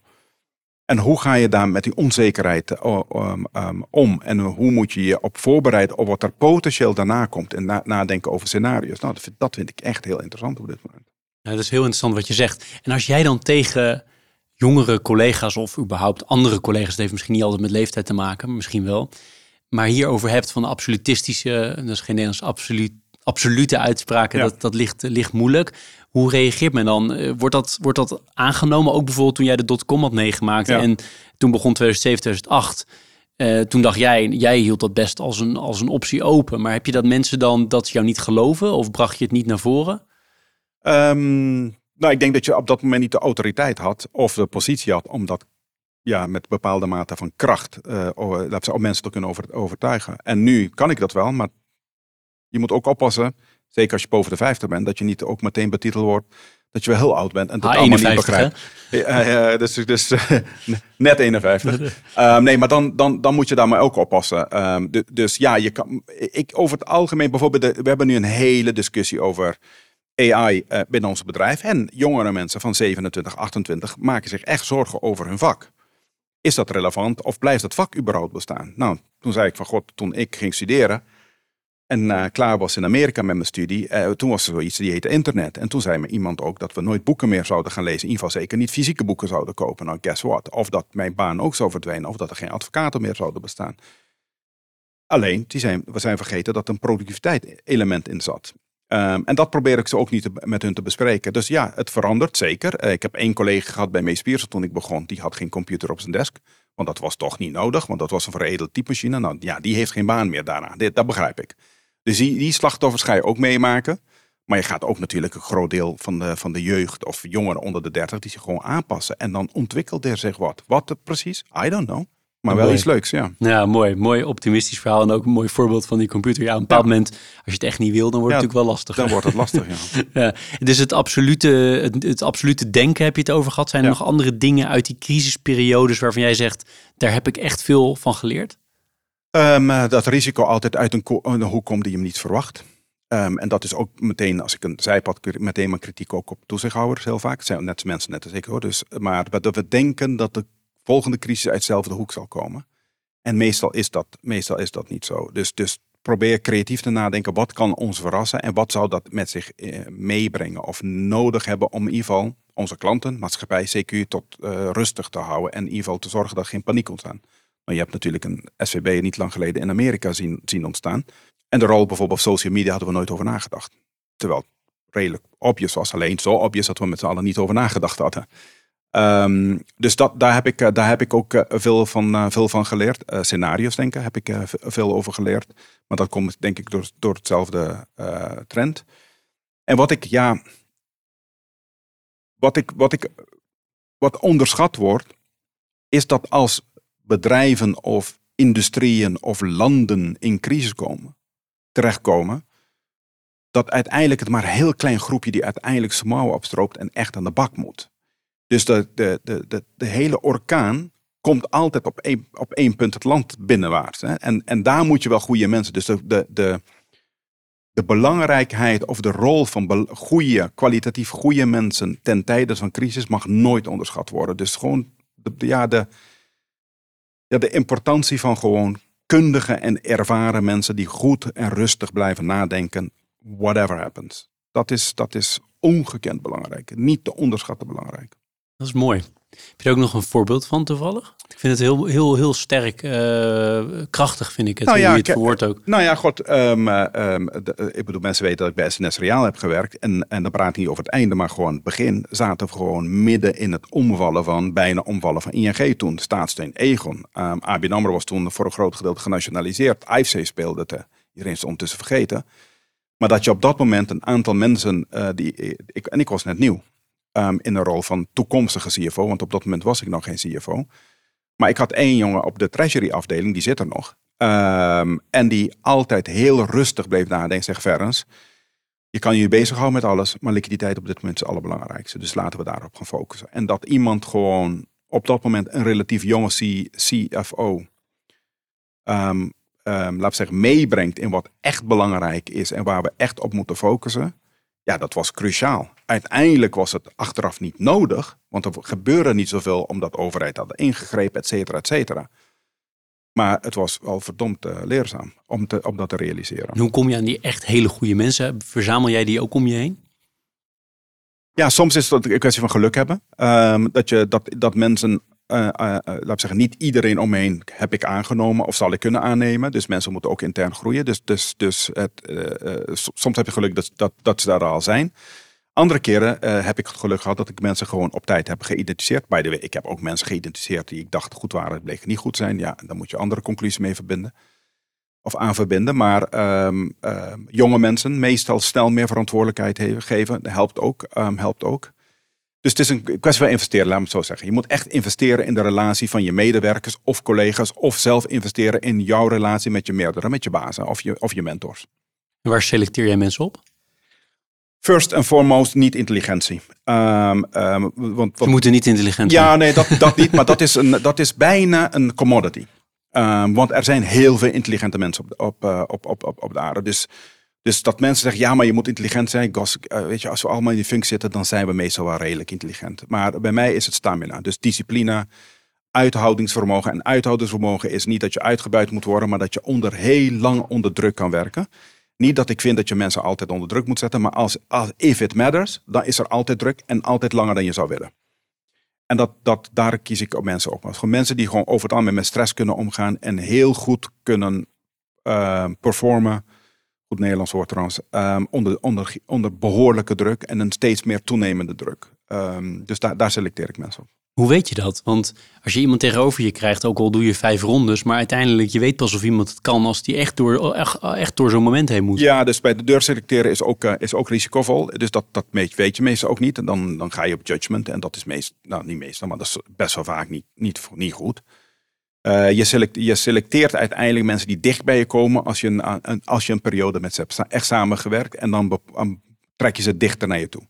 En hoe ga je daar met die onzekerheid uh, um, um, om? En hoe moet je je op voorbereiden op wat er potentieel daarna komt en na nadenken over scenario's? Nou, dat vind, dat vind ik echt heel interessant op dit moment. Ja, dat is heel interessant wat je zegt. En als jij dan tegen jongere collega's of überhaupt andere collega's, het heeft misschien niet altijd met leeftijd te maken, misschien wel, maar hierover hebt van de absolutistische, dat is geen Nederlands absoluut, absolute uitspraken, Ja. dat, dat ligt, ligt moeilijk. Hoe reageert men dan? Eh, Wordt dat, wordt dat aangenomen? Ook bijvoorbeeld toen jij de dotcom had meegemaakt Ja. en toen begon 2007, 2008. Eh, toen dacht jij, jij hield dat best als een, als een optie open. Maar heb je dat mensen dan dat ze jou niet geloven of bracht je het niet naar voren? Um, nou, ik denk dat je op dat moment niet de autoriteit had of de positie had om dat ja, met bepaalde mate van kracht uh, ze om mensen te kunnen over, overtuigen. En nu kan ik dat wel, maar je moet ook oppassen, zeker als je boven de 50 bent, dat je niet ook meteen betiteld wordt dat je wel heel oud bent en dat Ah, allemaal niet 51, begrijpt. Ja, dus dus net 51. uh, nee, maar dan, dan, dan moet je daar maar ook oppassen. Um, de, dus ja, je kan, ik over het algemeen bijvoorbeeld, de, we hebben nu een hele discussie over AI uh, binnen ons bedrijf. En jongere mensen van 27, 28 maken zich echt zorgen over hun vak. Is dat relevant of blijft dat vak überhaupt bestaan? Nou, toen zei ik van god, toen ik ging studeren en uh, klaar was in Amerika met mijn studie, uh, toen was er zoiets die heette internet. En toen zei me iemand ook dat we nooit boeken meer zouden gaan lezen. In ieder geval zeker niet fysieke boeken zouden kopen. Nou, guess what? Of dat mijn baan ook zou verdwijnen, of dat er geen advocaten meer zouden bestaan. Alleen, die zijn, we zijn vergeten dat er een productiviteit element in zat. Um, en dat probeer ik ze ook niet met hun te bespreken. Dus ja, het verandert zeker. Uh, ik heb één collega gehad bij Mees toen ik begon. Die had geen computer op zijn desk. Want dat was toch niet nodig. Want dat was een veredeld typemachine. Nou ja, die heeft geen baan meer daarna. Dat begrijp ik. Dus die, die slachtoffers ga je ook meemaken. Maar je gaat ook natuurlijk een groot deel van de, van de jeugd of jongeren onder de 30 die zich gewoon aanpassen. En dan ontwikkelt er zich wat. Wat het precies? I don't know. maar wel Mooi. iets leuks, ja. Ja, mooi. Mooi optimistisch verhaal en ook een mooi voorbeeld van die computer. Ja, op een bepaald Ja. moment, als je het echt niet wil, dan wordt het natuurlijk wel lastig. Dan wordt het lastig, ja. Ja, dus het absolute, het, het absolute denken heb je het over gehad. Zijn er nog andere dingen uit die crisisperiodes waarvan jij zegt, daar heb ik echt veel van geleerd? Ehm, eh, dat risico altijd uit een, een hoek komt die je niet verwacht. Ehm, en dat is ook meteen, als ik een zijpad, meteen mijn kritiek ook op toezichthouders heel vaak. Het zijn net mensen net als ik hoor. Dus, maar dat we denken dat de volgende crisis uit dezelfde hoek zal komen. En meestal is dat, meestal is dat niet zo. Dus, dus probeer creatief te nadenken. Wat kan ons verrassen? En wat zou dat met zich eh, meebrengen? Of nodig hebben om in ieder geval onze klanten, maatschappij, CQ, tot eh, rustig te houden. En in ieder geval te zorgen dat er geen paniek ontstaat. Maar je hebt natuurlijk een SVB niet lang geleden in Amerika zien, zien ontstaan. En de rol bijvoorbeeld op social media hadden we nooit over nagedacht. Terwijl het redelijk obvious was. Alleen zo obvious dat we met z'n allen niet over nagedacht hadden. Ehm, dus dat, daar, heb ik, eh, daar heb ik ook eh, veel, van, eh, veel van geleerd. Eh, scenario's denken heb ik veel over geleerd. Maar dat komt denk ik door, door hetzelfde trend. En wat ik, ja... Wat ik, wat ik... Wat onderschat wordt, is dat als bedrijven of industrieën of landen in crisis komen, terechtkomen, dat uiteindelijk het maar een heel klein groepje die uiteindelijk zijn mouwen opstroopt en echt aan de bak moet. Dus de, de, de, de, de hele orkaan komt altijd op één, op één punt het land binnenwaarts. Hè? En, en daar moet je wel goede mensen. Dus de, de, de, de belangrijkheid of de rol van goede, kwalitatief goede mensen ten tijde van crisis mag nooit onderschat worden. Dus gewoon de- ja, de, ja, de importantie van gewoon kundige en ervaren mensen die goed en rustig blijven nadenken, whatever happens. Dat is, dat is ongekend belangrijk. Niet te onderschatten belangrijk. Dat is mooi. Heb je er ook nog een voorbeeld van toevallig? Ik vind het heel, heel, heel sterk, eh, krachtig vind ik het, Nou hoe je het verwoordt ook. Nou ja, god, ehm, eh, ehm, de- eh, ik bedoel, mensen weten dat ik bij SNS Reaal heb gewerkt. En, en dan praat ik niet over het einde, maar gewoon het begin. Zaten we gewoon midden in het omvallen van, bijna omvallen van ING toen. Staatssteun Egon. Ehm ABN AMRO was toen voor een groot gedeelte genationaliseerd. IFC speelde het. Iedereen is het ondertussen vergeten. Maar dat je op dat moment een aantal mensen, die, ik, en ik was net nieuw, ehm, in de rol van toekomstige CFO. Want op dat moment was ik nog geen CFO. Maar ik had één jongen op de treasury afdeling, die zit er nog. Ehm, en die altijd heel rustig bleef nadenken. Zeg Verens, je kan je bezighouden met alles, maar liquiditeit op dit moment is het allerbelangrijkste. Dus laten we daarop gaan focussen. En dat iemand gewoon op dat moment een relatief jonge CFO, ehm, ehm, laat ik zeggen, meebrengt in wat echt belangrijk is en waar we echt op moeten focussen. Ja, dat was cruciaal. Uiteindelijk was het achteraf niet nodig, want er gebeurde niet zoveel omdat de overheid had ingegrepen, et cetera, et cetera. Maar het was wel verdomd eh, leerzaam om, te, om dat te realiseren. En hoe kom je aan die echt hele goede mensen? Verzamel jij die ook om je heen? Ja, soms is het een kwestie van geluk hebben. Ehm, dat, je, dat, dat mensen, eh, eh, eh, laat ik zeggen, niet iedereen om me heen heb ik aangenomen of zal ik kunnen aannemen. Dus mensen moeten ook intern groeien. Dus, dus, dus het, soms heb je geluk dat, dat, dat ze daar al zijn. Andere keren heb ik het geluk gehad dat ik mensen gewoon op tijd heb geïdentificeerd. By the way, ik heb ook mensen geïdentificeerd die ik dacht goed waren, het bleek niet goed zijn. Ja, dan moet je andere conclusies mee verbinden. Of aan verbinden. Maar ehm, ehm, jonge mensen meestal snel meer verantwoordelijkheid he- geven. Dat helpt ook. ehm, helpt ook. Dus het is een kwestie van investeren, laat me het zo zeggen. Je moet echt investeren in de relatie van je medewerkers of collega's. Of zelf investeren in jouw relatie met je meerdere, met je bazen of je, of je mentors. En waar selecteer jij mensen op? First and foremost, niet intelligentie. Ehm, ehm, want, Ze moeten niet intelligent zijn. ja, nee, dat, dat niet. Maar dat is, een, dat is bijna een commodity. Ehm, want er zijn heel veel intelligente mensen op, op, eh, op, op, op, op de aarde. Dus, dus dat mensen zeggen, ja, maar je moet intelligent zijn. Gos, eh, weet je, als we allemaal in die functie zitten, dan zijn we meestal wel redelijk intelligent. Maar bij mij is het stamina. Dus discipline, uithoudingsvermogen. En uithoudingsvermogen is niet dat je uitgebuit moet worden, maar dat je onder heel lang onder druk kan werken. Niet dat ik vind dat je mensen altijd onder druk moet zetten, maar als, als if it matters, dan is er altijd druk en altijd langer dan je zou willen. En dat, dat, daar kies ik ook mensen op. Gewoon mensen die gewoon over het algemeen met stress kunnen omgaan en heel goed kunnen eh, performen. Goed Nederlands woord trouwens. ehm, onder, onder, onder behoorlijke druk en een steeds meer toenemende druk. Ehm, dus daar, daar selecteer ik mensen op. Hoe weet je dat? Want als je iemand tegenover je krijgt, ook al doe je vijf rondes, maar uiteindelijk je weet pas of iemand het kan als die echt door, echt, echt door zo'n moment heen moet. Ja, dus bij de deur selecteren is ook, eh, is ook risicovol. Dus dat, dat weet, weet je meestal ook niet. En dan, dan ga je op judgment. En dat is meest, nou niet meestal, maar dat is best wel vaak niet, niet, niet goed. Uh, je, select, je, selecteert uiteindelijk mensen die dicht bij je komen als je een, een als je een periode met ze hebt echt samengewerkt. En dan, trek je ze dichter naar je toe.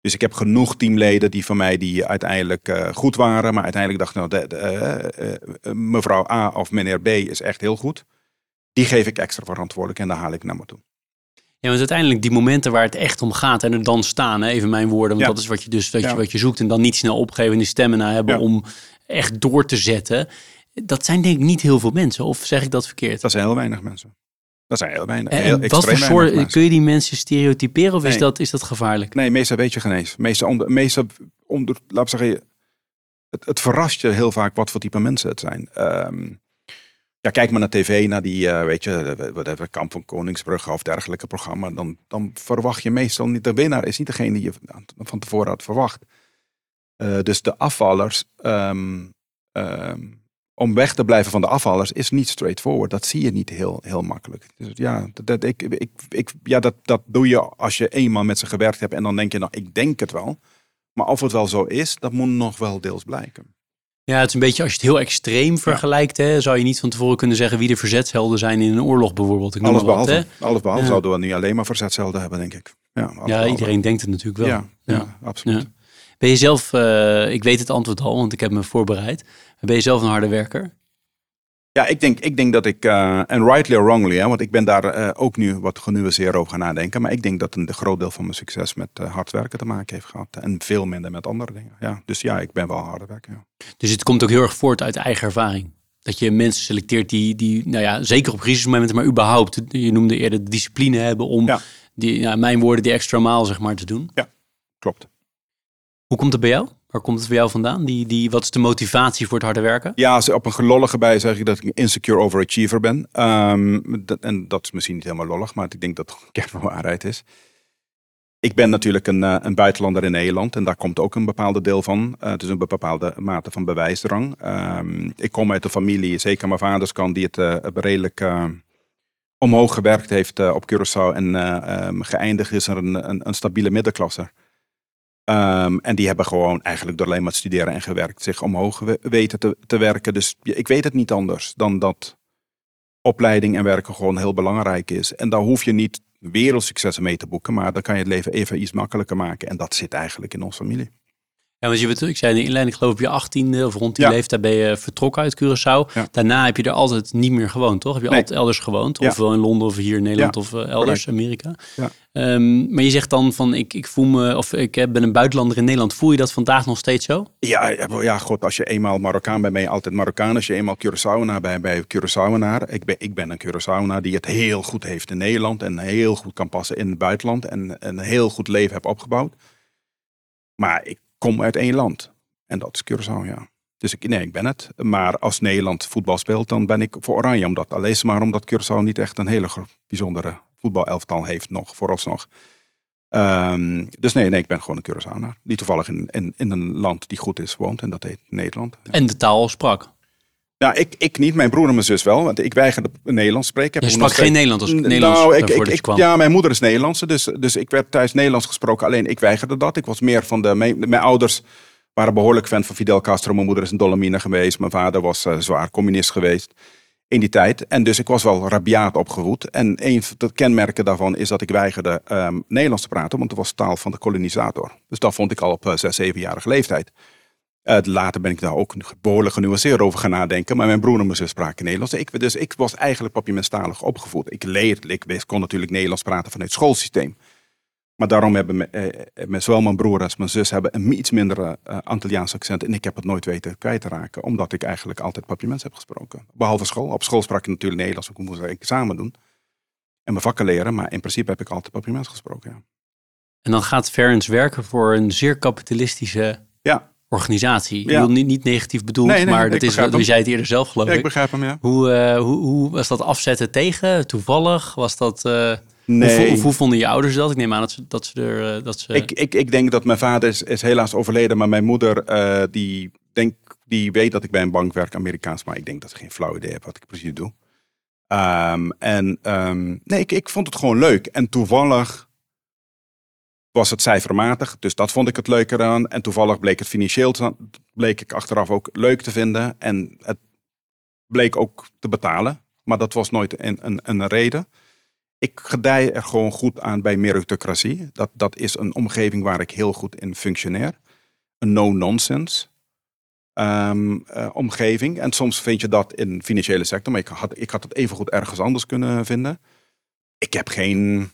Dus ik heb genoeg teamleden die van mij die uiteindelijk uh, goed waren. Maar uiteindelijk dacht nou, de, uh, mevrouw A of meneer B is echt heel goed. Die geef ik extra verantwoordelijk en dan haal ik naar me toe. Ja, want uiteindelijk die momenten waar het echt om gaat en er dan staan, hè, even mijn woorden, want dat is wat je dus wat, je, wat je zoekt en dan niet snel opgeven en die stemmen naar hebben om echt door te zetten. Dat zijn denk ik niet heel veel mensen, of zeg ik dat verkeerd? Dat zijn heel weinig mensen. Dat zijn heel weinig. En heel wat voor soort, kun je die mensen stereotyperen of is, dat, is dat gevaarlijk? Nee, meestal weet je geen eens. Meestal, onder, meestal onder, laat ik zeggen, het, het verrast je heel vaak wat voor type mensen het zijn. Um, ja, kijk maar naar tv, naar die, uh, weet je, whatever, Kamp van Koningsbrugge of dergelijke programma. Dan, dan verwacht je meestal niet, de winnaar is niet degene die je van tevoren had verwacht. Uh, dus de afvallers, um, um, om weg te blijven van de afvallers, is niet straightforward. Dat zie je niet heel, heel makkelijk. Dus ja, dat, ik, ik, ik, ja dat, dat doe je als je eenmaal met ze gewerkt hebt en dan denk je, nou, ik denk het wel. Maar of het wel zo is, dat moet nog wel deels blijken. Ja, het is een beetje als je het heel extreem vergelijkt, hè, zou je niet van tevoren kunnen zeggen wie de verzetshelden zijn in een oorlog bijvoorbeeld. Ik alles behalve, wat, alles behalve zouden we nu alleen maar verzetshelden hebben, denk ik. Ja, ja iedereen denkt het natuurlijk wel. Ja, ja, absoluut. Ben je zelf, uh, ik weet het antwoord al, want ik heb me voorbereid. Ben je zelf een harde werker? Ja, ik denk, ik denk dat ik, uh, en rightly or wrongly, hè, want ik ben daar uh, ook nu wat genuanceerd over gaan nadenken. Maar ik denk dat een groot deel van mijn succes met uh, hard werken te maken heeft gehad. En veel minder met andere dingen. Ja, dus ja, ik ben wel harde werker. Ja. Dus het komt ook heel erg voort uit eigen ervaring? Dat je mensen selecteert die, die nou ja, zeker op crisismomenten, maar überhaupt, je noemde eerder de discipline hebben om, ja. die, ja, mijn woorden, die extra maal zeg maar te doen. Ja, klopt. Hoe komt het bij jou? Waar komt het voor jou vandaan? Die, die, wat is de motivatie voor het harde werken? Ja, op een gelollige bij zeg ik dat ik een insecure overachiever ben. Um, dat, en dat is misschien niet helemaal lollig, maar ik denk dat het kern van waarheid is. Ik ben natuurlijk een, uh, een, buitenlander in Nederland en daar komt ook een bepaalde deel van. Uh, is een bepaalde mate van bewijsdrang. Um, ik kom uit een familie, zeker mijn vaders kant, die het uh, redelijk omhoog gewerkt heeft op Curaçao. En um, geëindigd is er een, een, een stabiele middenklasse. Um, en die hebben gewoon eigenlijk door alleen maar studeren en gewerkt zich omhoog weten te, te werken. Dus ik weet het niet anders dan dat opleiding en werken gewoon heel belangrijk is. En daar hoef je niet wereldsuccessen mee te boeken, maar dan kan je het leven even iets makkelijker maken. En dat zit eigenlijk in onze familie. Ja, want je, ik zei in de inleiding, ik geloof op je achttiende of rond die leeftijd ben je vertrokken uit Curaçao. Daarna heb je er altijd niet meer gewoond, toch? Heb je altijd elders gewoond? Ofwel in Londen of hier in Nederland of uh, elders, Amerika. Um, maar je zegt dan van, ik, ik voel me, of ik ben een buitenlander in Nederland. Voel je dat vandaag nog steeds zo? Ja, ja god, als je eenmaal Marokkaan bent, ben je altijd Marokkaan. Als je eenmaal Curaçaoenaar bent, ben je Curaçaoenaar. Ik ben, ik ben een Curaçaoenaar die het heel goed heeft in Nederland. En heel goed kan passen in het buitenland. En een heel goed leven heb opgebouwd. Maar ik kom uit één land. En dat is Curaçao, ja. Dus ik, nee, ik ben het. Maar als Nederland voetbal speelt, dan ben ik voor Oranje. Omdat, alleen maar omdat Curaçao niet echt een hele bijzondere voetbalelftal heeft nog, vooralsnog. Um, dus nee, nee, ik ben gewoon een Curaçaoaner. Die toevallig in, in, in een land die goed is woont. En dat heet Nederland. En de taal sprak? Nou, ik, ik niet. Mijn broer en mijn zus wel. Want ik weigerde Nederlands spreken. Je sprak geen Nederlands als Nederlands nou, ik, ik, ik, Ja, mijn moeder is Nederlandse. Dus, dus ik werd thuis Nederlands gesproken. Alleen ik weigerde dat. Ik was meer van de... Mijn, mijn ouders waren behoorlijk fan van Fidel Castro. Mijn moeder is een dolomine geweest. Mijn vader was uh, zwaar communist geweest in die tijd. En dus ik was wel rabiaat opgevoed. En een van de kenmerken daarvan is dat ik weigerde um, Nederlands te praten. Want het was taal van de kolonisator. Dus dat vond ik al op uh, zes, zevenjarige leeftijd. Later ben ik daar ook behoorlijk genuanceerd over gaan nadenken. Maar mijn broer en mijn zus spraken Nederlands. Ik, dus ik was eigenlijk papiamenstalig opgevoed. Ik leerde, ik kon natuurlijk Nederlands praten vanuit het schoolsysteem. Maar daarom hebben eh, eh zowel mijn broer als mijn zus hebben een iets minder uh, Antilliaans accent. En ik heb het nooit weten kwijt te raken. Omdat ik eigenlijk altijd papiaments heb gesproken. Behalve school. Op school sprak ik natuurlijk Nederlands. Ik moest samen doen. En mijn vakken leren. Maar in principe heb ik altijd papiaments gesproken, ja. En dan gaat Ferens werken voor een zeer kapitalistische ja organisatie. Ik wil niet, niet negatief bedoeld, maar dat is wat jij het eerder zelf geloof ik. ik begrijp hem, ja. Hoe, uh, hoe, hoe, was dat afzetten tegen? Toevallig? Was dat... Uh, nee. Hoe, hoe, vonden je ouders dat? Ik neem aan dat ze, dat ze er... Uh, dat ze... Ik, ik, ik denk dat mijn vader is, is helaas overleden, maar mijn moeder die, denk, die weet dat ik bij een bank werk, Amerikaans, maar ik denk dat ze geen flauw idee heeft wat ik precies doe. Um, en um, nee, ik, ik vond het gewoon leuk. En toevallig was het cijfermatig. Dus dat vond ik het leuker aan. En toevallig bleek het financieel bleek ik achteraf ook leuk te vinden. En het bleek ook te betalen. Maar dat was nooit een, een, een reden. Ik gedij er gewoon goed aan bij meritocratie. Dat, dat is een omgeving waar ik heel goed in functioneer. Een no-nonsense ehm, eh, omgeving. En soms vind je dat in de financiële sector. Maar ik had, ik had het even goed ergens anders kunnen vinden. Ik heb geen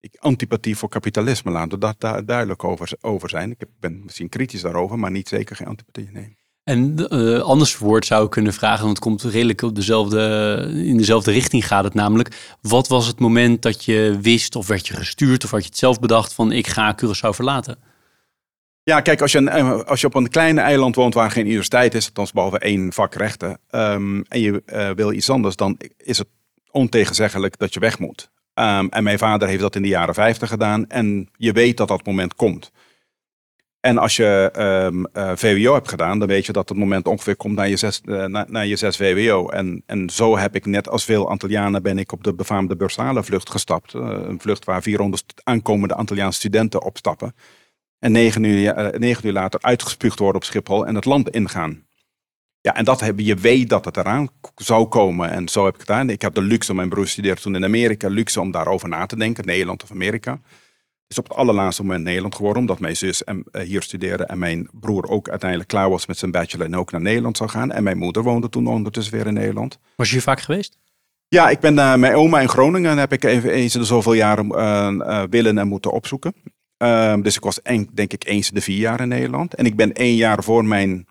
ik, antipathie voor kapitalisme. Laten we daar duidelijk over, over zijn. Ik ben misschien kritisch daarover, maar niet zeker geen antipathie. Nee. En uh, anders verwoord zou ik kunnen vragen, want het komt redelijk op dezelfde, in dezelfde richting gaat het namelijk. Wat was het moment dat je wist of werd je gestuurd of had je het zelf bedacht van ik ga Curaçao verlaten? Ja, kijk, als je, een, eh, als je op een kleine eiland woont waar geen universiteit is, althans behalve één vak rechten, um, en je uh, wil iets anders, dan is het ontegenzeggelijk dat je weg moet. Um, en mijn vader heeft dat in de jaren 50 gedaan en je weet dat dat moment komt. En als je um, uh, VWO hebt gedaan, dan weet je dat het moment ongeveer komt naar je zes, na, je zes VWO. En, en zo heb ik net als veel Antillianen ben ik op de befaamde Bursale vlucht gestapt. Uh, een vlucht waar 400 aankomende Antilliaanse studenten opstappen. En uur, negen uur later uitgespuugd worden op Schiphol en het land ingaan. Ja, en dat hebben je weet dat het eraan zou komen. En zo heb ik het gedaan. Ik heb de luxe, mijn broer studeerde toen in Amerika, luxe om daarover na te denken, Nederland of Amerika is op het allerlaatste moment Nederland geworden, omdat mijn zus en, uh, hier studeerde en mijn broer ook uiteindelijk klaar was met zijn bachelor en ook naar Nederland zou gaan. En mijn moeder woonde toen ondertussen weer in Nederland. Was je hier vaak geweest? Ja, ik ben naar uh, mijn oma in Groningen en heb ik even eens in de zoveel jaren uh, willen en moeten opzoeken. Ehm, dus ik was denk ik eens in de vier jaar in Nederland. En ik ben één jaar voor mijn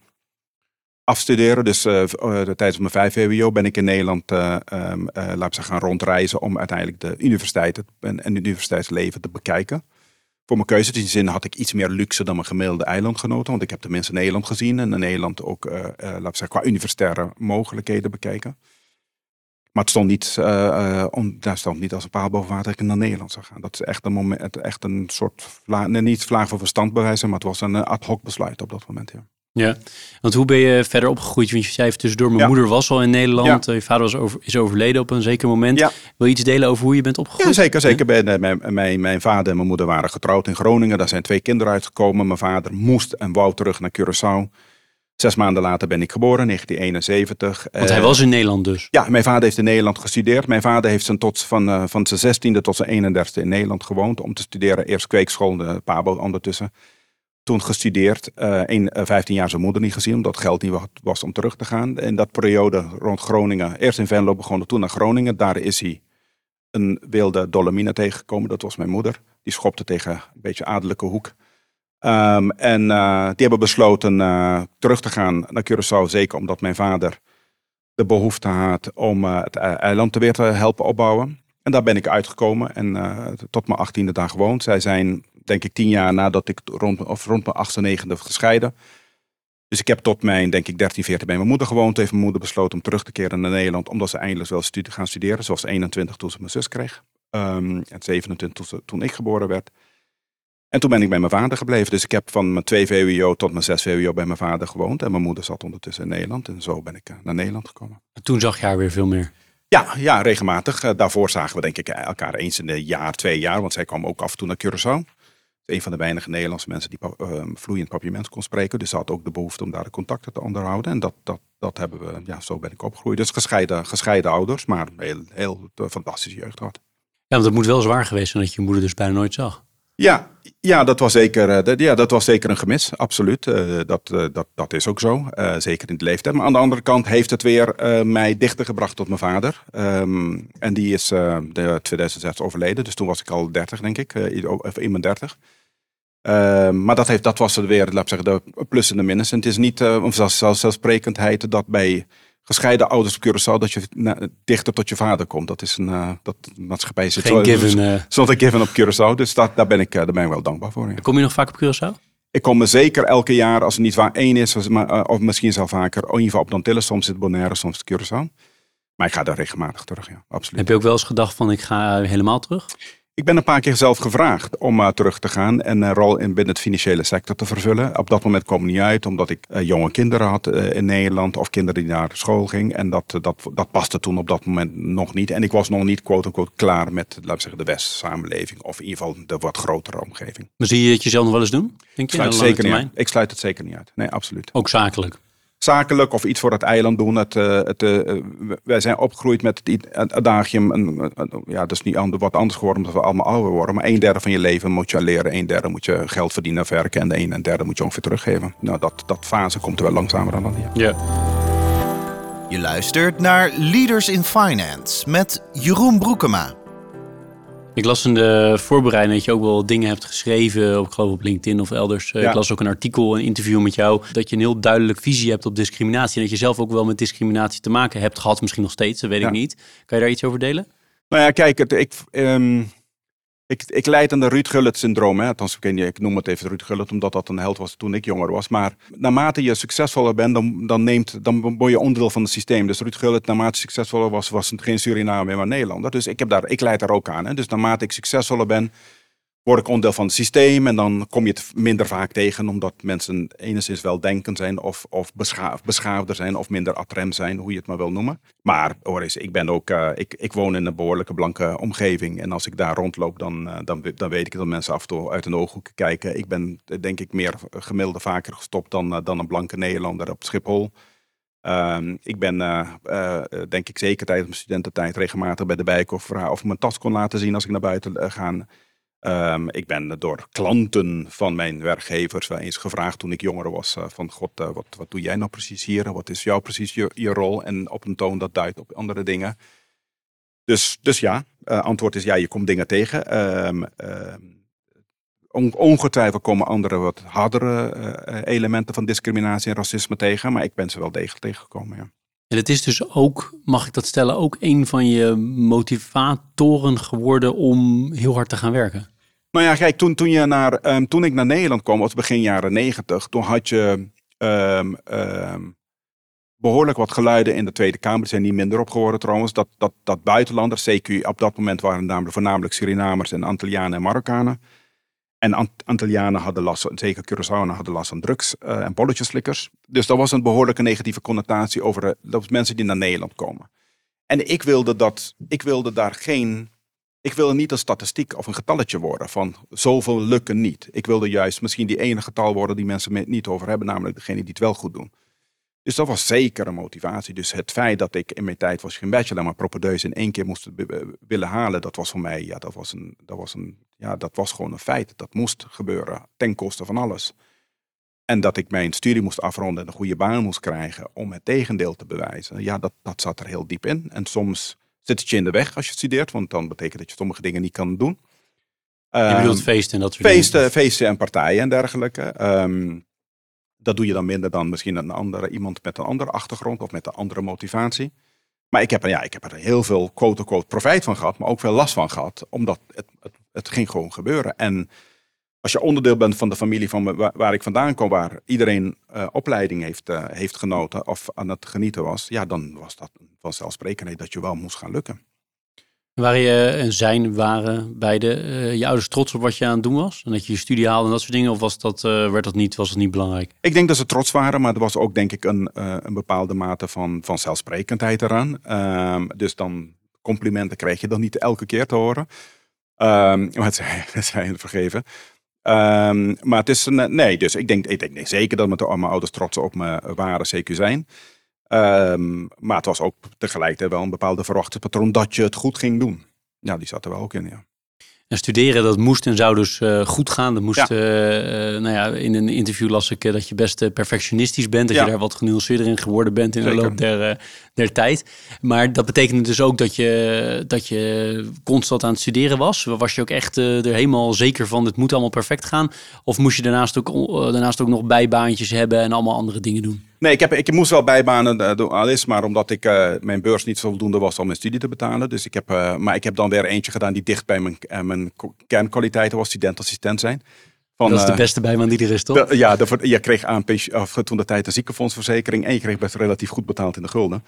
afstuderen. Dus uh, tijdens mijn vijf VWO ben ik in Nederland, um, laten we gaan rondreizen om uiteindelijk de universiteit en, en het universiteitsleven te bekijken. Voor mijn keuze in die zin had ik iets meer luxe dan mijn gemiddelde eilandgenoten. Want ik heb tenminste Nederland gezien en in Nederland ook, we zeggen, qua universitaire mogelijkheden bekijken. Maar het stond niet, daar stond niet als een paal boven water dat ik naar Nederland zou gaan. Dat is echt een, moment, echt een soort, niet vlaag voor verstand bewijzen, maar het was een ad hoc besluit op dat moment. Ja. Ja, want hoe ben je verder opgegroeid? Want je zei even tussendoor, mijn moeder was al in Nederland. Ja. Je vader was over, is overleden op een zeker moment. Ja. Wil je iets delen over hoe je bent opgegroeid? Ja, zeker. zeker. Ben, mijn, mijn, mijn vader en mijn moeder waren getrouwd in Groningen. Daar zijn twee kinderen uitgekomen. Mijn vader moest en wou terug naar Curaçao. Zes maanden later ben ik geboren, 1971. Want hij was in Nederland dus? Ja, mijn vader heeft in Nederland gestudeerd. Mijn vader heeft zijn tot, van, uh, van zijn zestiende tot zijn 31ste in Nederland gewoond. Om te studeren. Eerst kweekschool, de Pabo ondertussen toen gestudeerd. Uh, een, 15 jaar zijn moeder niet gezien, omdat geld niet was om terug te gaan. In dat periode rond Groningen, eerst in Venlo begonnen, toen naar Groningen. Daar is hij een wilde dolomine tegengekomen. Dat was mijn moeder. Die schopte tegen een beetje adellijke hoek. Um, en uh, die hebben besloten uh, terug te gaan naar Curaçao. Zeker omdat mijn vader de behoefte had om het eiland te weer te helpen opbouwen. En daar ben ik uitgekomen en tot mijn achttiende dag gewoond. Zij zijn denk ik tien jaar nadat ik rond, of rond mijn achtste, negende gescheiden. Dus ik heb tot mijn, denk ik, 13, 14 bij mijn moeder gewoond. Heeft mijn moeder besloten om terug te keren naar Nederland. Omdat ze eindelijk wel studie gaan studeren. Zoals 21 toen ze mijn zus kreeg. Um, en 27 toen, toen ik geboren werd. En toen ben ik bij mijn vader gebleven. Dus ik heb van mijn 2 VWO tot mijn 6 VWO bij mijn vader gewoond. En mijn moeder zat ondertussen in Nederland. En zo ben ik eh, naar Nederland gekomen. En toen zag je haar weer veel meer? Ja, ja regelmatig. Uh, daarvoor zagen we denk ik elkaar eens in een jaar, twee jaar. Want zij kwam ook af en toe naar Curaçao een van de weinige Nederlandse mensen die uh, vloeiend Papiaments kon spreken. Dus ze had ook de behoefte om daar de contacten te onderhouden. En dat, dat, dat hebben we, ja, zo ben ik opgegroeid. Dus gescheiden, gescheiden ouders, maar heel, heel fantastische jeugd gehad. Ja, want het moet wel zwaar geweest zijn dat je moeder dus bijna nooit zag. Ja, ja, dat was zeker, dat, ja, dat was zeker een gemis, absoluut. Uh, dat, uh, dat, dat is ook zo, zeker in de leeftijd. Maar aan de andere kant heeft het weer mij dichter gebracht tot mijn vader. Um, en die is de 2006 overleden, dus toen was ik al 30, denk ik, in mijn 30. Uh, maar dat, heeft, dat was er weer, laat ik zeggen, de plus en de minus. En het is niet uh, zelfsprekendheid dat bij gescheiden ouders op Curaçao dat je na, dichter tot je vader komt. Dat is een uh, dat maatschappij zit Geen given. Uh... Zonder given op Curaçao. Dus dat, daar, ben ik, daar ben ik wel dankbaar voor. Ja. Kom je nog vaak op Curaçao? Ik kom zeker elke jaar, als het niet waar één is, maar, of misschien zelf vaker, in ieder geval op Dantilles. Soms zit Bonaire, soms Curaçao. Maar ik ga daar regelmatig terug, ja, absoluut. Heb je ook wel eens gedacht van ik ga helemaal terug? Ik ben een paar keer zelf gevraagd om uh, terug te gaan en een rol in binnen het financiële sector te vervullen. Op dat moment kwam het niet uit, omdat ik uh, jonge kinderen had uh, in Nederland of kinderen die naar school gingen. En dat, dat, dat paste toen op dat moment nog niet. En ik was nog niet quote-unquote klaar met laten we zeggen, de westerse samenleving of in ieder geval de wat grotere omgeving. Maar zie je het jezelf nog wel eens doen? Denk je, ik, sluit het zeker niet uit. ik sluit het zeker niet uit. Nee, absoluut. Ook zakelijk? Zakelijk of iets voor het eiland doen. Het, uh, het, uh, wij zijn opgegroeid met het adagium, een, ja, dat is niet ander, wat anders geworden omdat we allemaal ouder worden. Maar een derde van je leven moet je leren, een derde moet je geld verdienen, werken en de een en derde moet je ongeveer teruggeven. Nou, dat, dat fase komt er wel langzamer aan dan hier. Ja. Je luistert naar Leaders in Finance met Jeroen Broekema. Ik las in de voorbereiding dat je ook wel dingen hebt geschreven, ik geloof op LinkedIn of elders. Eh, ik las ook een artikel, een interview met jou, dat je een heel duidelijk visie hebt op discriminatie. En dat je zelf ook wel met discriminatie te maken hebt gehad, misschien nog steeds, dat weet ik niet. Kan je daar iets over delen? Nou ja, kijk, het, ik, um, ik, ik leid aan de Ruud Gullit-syndroom. Althans, ik, noem het even Ruud Gullit, omdat dat een held was toen ik jonger was. Maar naarmate je succesvoller bent, dan, dan, neemt, dan word je onderdeel van het systeem. Dus Ruud Gullit, naarmate succesvoller was, was het geen meer, maar Nederlander. Dus ik, heb daar, ik leid daar ook aan. Hè. Dus naarmate ik succesvoller ben, word ik onderdeel van het systeem. En dan kom je het minder vaak tegen, omdat mensen enigszins wel denken zijn of, of beschaaf, beschaafder zijn of minder atrem zijn, hoe je het maar wil noemen. Maar hoor eens, ik ben ook, uh, ik, ik woon in een behoorlijke blanke omgeving. En als ik daar rondloop, dan, uh, dan, dan weet ik dat mensen af en toe uit een ooghoek kijken. Ik ben denk ik meer gemiddelde vaker gestopt dan, uh, dan een blanke Nederlander op Schiphol. Uh, ik ben, uh, denk ik, zeker tijdens mijn studententijd regelmatig bij de vragen of ik mijn tas kon laten zien als ik naar buiten ga. Um, ik ben door klanten van mijn werkgevers wel eens gevraagd toen ik jonger was: uh, van God, uh, wat, wat doe jij nou precies hier? Wat is jou precies je, je rol? En op een toon dat duidt op andere dingen. Dus, dus ja, uh, antwoord is ja, je komt dingen tegen. Um, on, ongetwijfeld komen andere wat hardere elementen van discriminatie en racisme tegen, maar ik ben ze wel degelijk tegengekomen. Ja. En het is dus ook, mag ik dat stellen, ook een van je motivatoren geworden om heel hard te gaan werken? Nou ja, kijk, toen, toen, je naar, um, toen ik naar Nederland kwam, was begin jaren negentig, toen had je um, um, behoorlijk wat geluiden in de Tweede Kamer. Er zijn niet minder op geworden trouwens. Dat, dat, dat buitenlanders, CQ, op dat moment waren namelijk voornamelijk Surinamers en Antillianen en Marokkanen. En Antillianen hadden last, zeker Curaçaoanen hadden last van drugs uh, en bolletjeslikkers. Dus dat was een behoorlijke negatieve connotatie over uh, dat mensen die naar Nederland komen. En ik wilde, dat, ik wilde daar geen. Ik wilde niet een statistiek of een getalletje worden van zoveel lukken niet. Ik wilde juist misschien die ene getal worden die mensen niet over hebben, namelijk degene die het wel goed doen. Dus dat was zeker een motivatie. Dus het feit dat ik in mijn tijd was geen bachelor, maar propedeus in één keer moest willen halen, dat was voor mij, ja, dat was, een, dat, was een, ja, dat was gewoon een feit. Dat moest gebeuren, ten koste van alles. En dat ik mijn studie moest afronden en een goede baan moest krijgen om het tegendeel te bewijzen. Ja, dat, dat zat er heel diep in. En soms zit het je in de weg als je studeert, want dan betekent dat je sommige dingen niet kan doen. Je bedoelt feesten en dat soort feesten, dingen? Feesten en partijen en dergelijke. Um, dat doe je dan minder dan misschien een andere, iemand met een andere achtergrond of met een andere motivatie. Maar ik heb, er, ja, ik heb er heel veel quote-unquote profijt van gehad, maar ook veel last van gehad, omdat het, het, het ging gewoon gebeuren. En als je onderdeel bent van de familie van waar, waar ik vandaan kom, waar iedereen uh, opleiding heeft, uh, heeft genoten of aan het genieten was, ja, dan was dat vanzelfsprekendheid dat je wel moest gaan lukken. Waren je en zijn, waren beide uh, je ouders trots op wat je aan het doen was? En dat je je studie haalde en dat soort dingen? Of was dat, werd dat niet, was het niet belangrijk? Ik denk dat ze trots waren, maar er was ook denk ik een, een bepaalde mate van, van zelfsprekendheid eraan. Um, dus dan complimenten krijg je dan niet elke keer te horen. Um, maar het zijn, vergeven. Um, maar het is een, nee, dus ik denk, ik denk nee, zeker dat mijn ouders trots op me waren, zeker zijn. Um, maar het was ook tegelijkertijd wel een bepaalde verwachtingspatroon dat je het goed ging doen. Ja, die zat er wel ook in, ja. En studeren, dat moest en zou dus uh, goed gaan. Dat moest, ja. uh, nou ja, in een interview las ik dat je best perfectionistisch bent. Dat ja. je daar wat genuanceerder in geworden bent in Zeker. de loop der, der tijd. Maar dat betekende dus ook dat je, dat je constant aan het studeren was. Was je ook echt er helemaal zeker van, het moet allemaal perfect gaan? Of moest je daarnaast ook, daarnaast ook nog bijbaantjes hebben en allemaal andere dingen doen? Nee, ik, heb, ik moest wel bijbanen doen, alles, maar omdat ik mijn beurs niet voldoende was om mijn studie te betalen. Dus ik heb, maar ik heb dan weer eentje gedaan die dicht bij mijn, mijn kernkwaliteiten was, studentassistent zijn. Van, dat is de beste bijbaan die er is, toch? De, ja, de, je kreeg aan of, toen de tijd een ziekenfondsverzekering en je kreeg best relatief goed betaald in de gulden.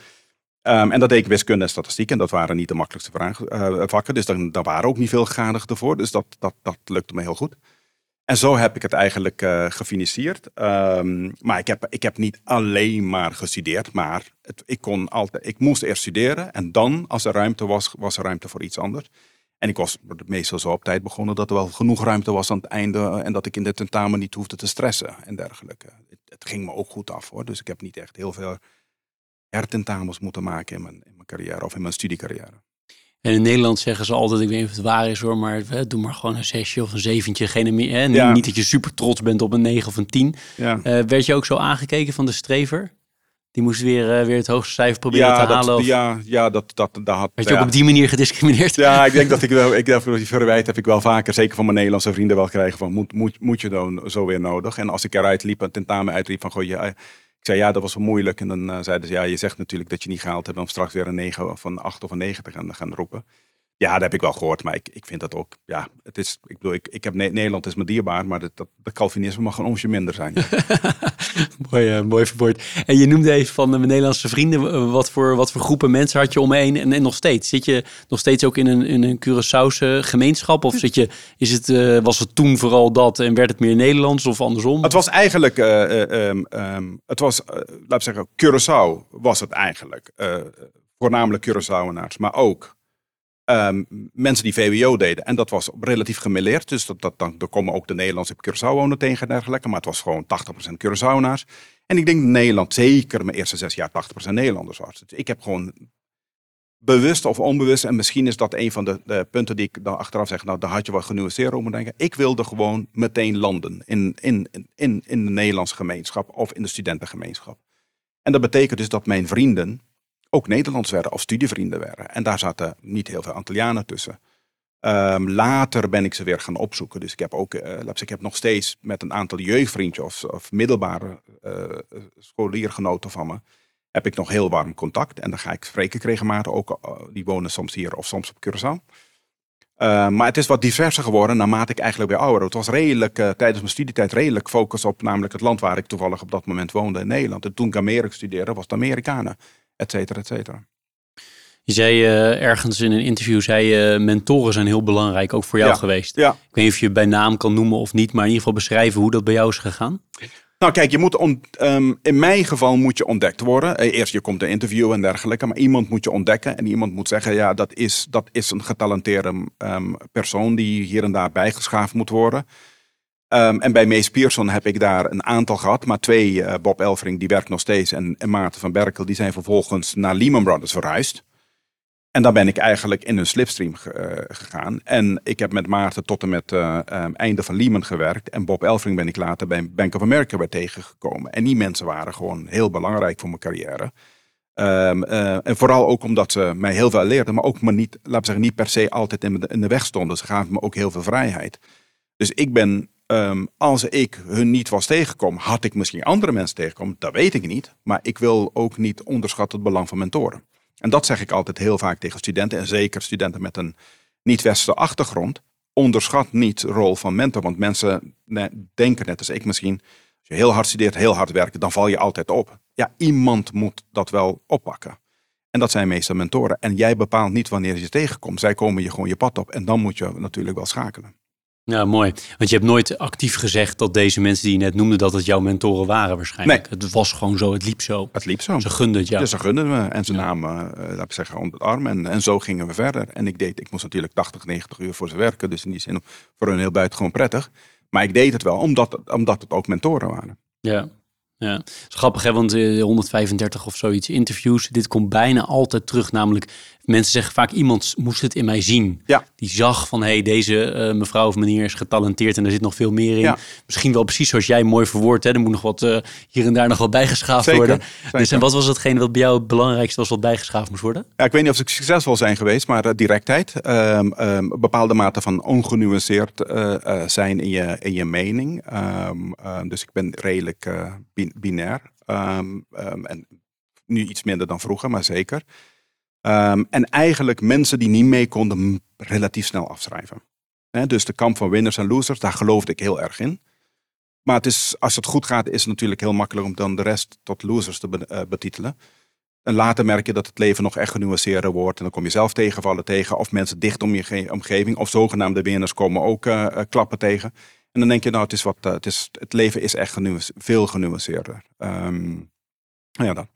Um, en dat deed ik wiskunde en statistiek en dat waren niet de makkelijkste vraag, vakken. Dus daar, daar waren ook niet veel gegadigden voor. Dus dat, dat, dat lukte me heel goed. En zo heb ik het eigenlijk uh, gefinancierd. Um, maar ik heb, ik heb niet alleen maar gestudeerd, maar het, ik, kon altijd, ik moest eerst studeren. En dan, als er ruimte was, was er ruimte voor iets anders. En ik was meestal zo op tijd begonnen dat er wel genoeg ruimte was aan het einde en dat ik in de tentamen niet hoefde te stressen en dergelijke. Het, het ging me ook goed af hoor, dus ik heb niet echt heel veel hertentamens moeten maken in mijn, in mijn carrière of in mijn studiecarrière. En in Nederland zeggen ze altijd, ik weet niet of het waar is hoor, maar hè, doe maar gewoon een zesje of een zeventje. Geen, meer? Ja. Niet dat je super trots bent op een negen of een tien. Ja. Eh, werd je ook zo aangekeken van de strever? Die moest weer, eh, weer het hoogste cijfer proberen ja, te halen? dat, of ja, ja, dat, dat, dat had. werd je ook ja. op die manier gediscrimineerd? Ja, ik denk dat ik wel, ik denk dat die verwijt heb ik wel vaker, zeker van mijn Nederlandse vrienden wel krijgen van, moet, moet, moet je dan zo weer nodig? En als ik eruit liep, een tentamen uitliep van, goh, ja, ik zei ja, dat was wel moeilijk. En dan eh, zeiden ze, ja, je zegt natuurlijk dat je niet gehaald hebt om straks weer een 9 of een 8 of een 9 te gaan, gaan roepen. Ja, dat heb ik wel gehoord, maar ik, ik vind dat ook, ja, het is, ik bedoel, ik, ik heb, Ne- Nederland is me dierbaar, maar dat, dat, dat Calvinisme mag een onsje minder zijn. mooi, eh, mooi verwoord. En je noemde even van eh, mijn Nederlandse vrienden. eh, wat, voor, wat voor groepen mensen had je om me heen? En, en nog steeds. Zit je nog steeds ook in een, in een Curaçaose gemeenschap? Of zit je, is het, eh, was het toen vooral dat en werd het meer Nederlands of andersom? Het was eigenlijk, eh, eh, ehm, ehm, het was, eh, laat ik zeggen, Curaçao was het eigenlijk. Eh, voornamelijk Curaçaoenaars, maar ook ehm, mensen die VWO deden. En dat was relatief gemêleerd. Dus dat, dan, komen ook de Nederlandse op Curaçao wonen tegen en dergelijke. Maar het was gewoon 80% Curaçaoenaars. En ik denk Nederland zeker mijn eerste zes jaar 80% Nederlanders was. Dus ik heb gewoon bewust of onbewust, en misschien is dat een van de, punten die ik dan achteraf zeg, nou daar had je wel genuanceerd over moeten denken. Ik wilde gewoon meteen landen in, in, in, in de Nederlandse gemeenschap of in de studentengemeenschap. En dat betekent dus dat mijn vrienden ook Nederlands werden of studievrienden werden. En daar zaten niet heel veel Antillianen tussen. Ehm, later ben ik ze weer gaan opzoeken. Dus ik heb ook, eh, ik heb nog steeds met een aantal jeugdvriendjes of, middelbare eh, scholiergenoten van me, heb ik nog heel warm contact. En dan ga ik spreken regelmatig ook. eh, die wonen soms hier of soms op Curaçao. Uh, maar het is wat diverser geworden naarmate ik eigenlijk weer ouder. Het was redelijk, tijdens mijn studietijd redelijk focus op namelijk het land waar ik toevallig op dat moment woonde in Nederland. En toen ik Amerika studeerde was het Amerikanen, et cetera, et cetera. Je zei uh, ergens in een interview, zei je, mentoren zijn heel belangrijk, ook voor jou Ja. geweest. Ja. Ik weet niet of je bij naam kan noemen of niet, maar in ieder geval beschrijven hoe dat bij jou is gegaan. Nou kijk, je moet on- um, in mijn geval moet je ontdekt worden. Eh, Eerst je komt een interview en dergelijke, maar iemand moet je ontdekken. En iemand moet zeggen, ja, dat is, dat is een getalenteerde um, persoon die hier en daar bijgeschaafd moet worden. Um, en bij Mees Pierson heb ik daar een aantal gehad, maar twee, uh, Bob Elfring, die werkt nog steeds, en, en Maarten van Berkel, die zijn vervolgens naar Lehman Brothers verhuisd. En dan ben ik eigenlijk in een slipstream uh, gegaan. En ik heb met Maarten tot en met uh, einde van Lehman gewerkt. En Bob Elfring ben ik later bij Bank of America weer tegengekomen. En die mensen waren gewoon heel belangrijk voor mijn carrière. Uh, en vooral ook omdat ze mij heel veel leerden, maar ook maar niet, we zeggen, niet per se altijd in de weg stonden. Ze gaven me ook heel veel vrijheid. Dus ik ben, um, als ik hun niet was tegengekomen, had ik misschien andere mensen tegengekomen. Dat weet ik niet. Maar ik wil ook niet onderschatten het belang van mentoren. En dat zeg ik altijd heel vaak tegen studenten. En zeker studenten met een niet-westerse achtergrond. Onderschat niet de rol van mentor. Want mensen denken net als ik misschien. Als je heel hard studeert, heel hard werkt, dan val je altijd op. Ja, iemand moet dat wel oppakken. En dat zijn meestal mentoren. En jij bepaalt niet wanneer je ze tegenkomt. Zij komen je gewoon je pad op. En dan moet je natuurlijk wel schakelen. Ja, mooi. Want je hebt nooit actief gezegd dat deze mensen die je net noemde, dat het jouw mentoren waren waarschijnlijk. Nee. Het was gewoon zo, het liep zo. Het liep zo. Ze gunden het jou. Dus ze gunden me en ze Ja. namen, uh, laat ik zeggen, onder de arm. En, en zo gingen we verder. En ik deed, ik moest natuurlijk 80, 90 uur voor ze werken. Dus in die zin voor hun heel buitengewoon prettig. Maar ik deed het wel, omdat, omdat het ook mentoren waren. Ja. Ja, het is grappig hè, want eh, 135 of zoiets interviews, dit komt bijna altijd terug. Namelijk, mensen zeggen vaak, iemand moest het in mij zien. Ja. Die zag van, hé, hey, deze uh, mevrouw of meneer is getalenteerd en er zit nog veel meer in. Ja. Misschien wel precies zoals jij mooi verwoord, hè. Er moet nog wat uh, hier en daar nog wat bijgeschaafd Zeker, worden. zeker. Dus en wat was hetgene wat bij jou het belangrijkste was wat bijgeschaafd moest worden? Ja, ik weet niet of ik succesvol zijn geweest, maar uh, directheid. Um, um, bepaalde mate van ongenuanceerd zijn in je, in je mening. Um, dus ik ben redelijk binair. Um, um, en nu iets minder dan vroeger, maar zeker. Um, en eigenlijk mensen die niet mee konden relatief snel afschrijven. Dus de kamp van winners en losers, daar geloofde ik heel erg in. Maar het is, als het goed gaat, is het natuurlijk heel makkelijk om dan de rest tot losers te be, uh, betitelen. En later merk je dat het leven nog echt genuanceerder wordt. En dan kom je zelf tegenvallen tegen. Of mensen dicht om je omgeving. Of zogenaamde winners komen ook uh, klappen tegen. En dan denk je, nou, het, is wat, uh, het, is, het leven is echt genuance, veel genuanceerder. Um, ja, dan.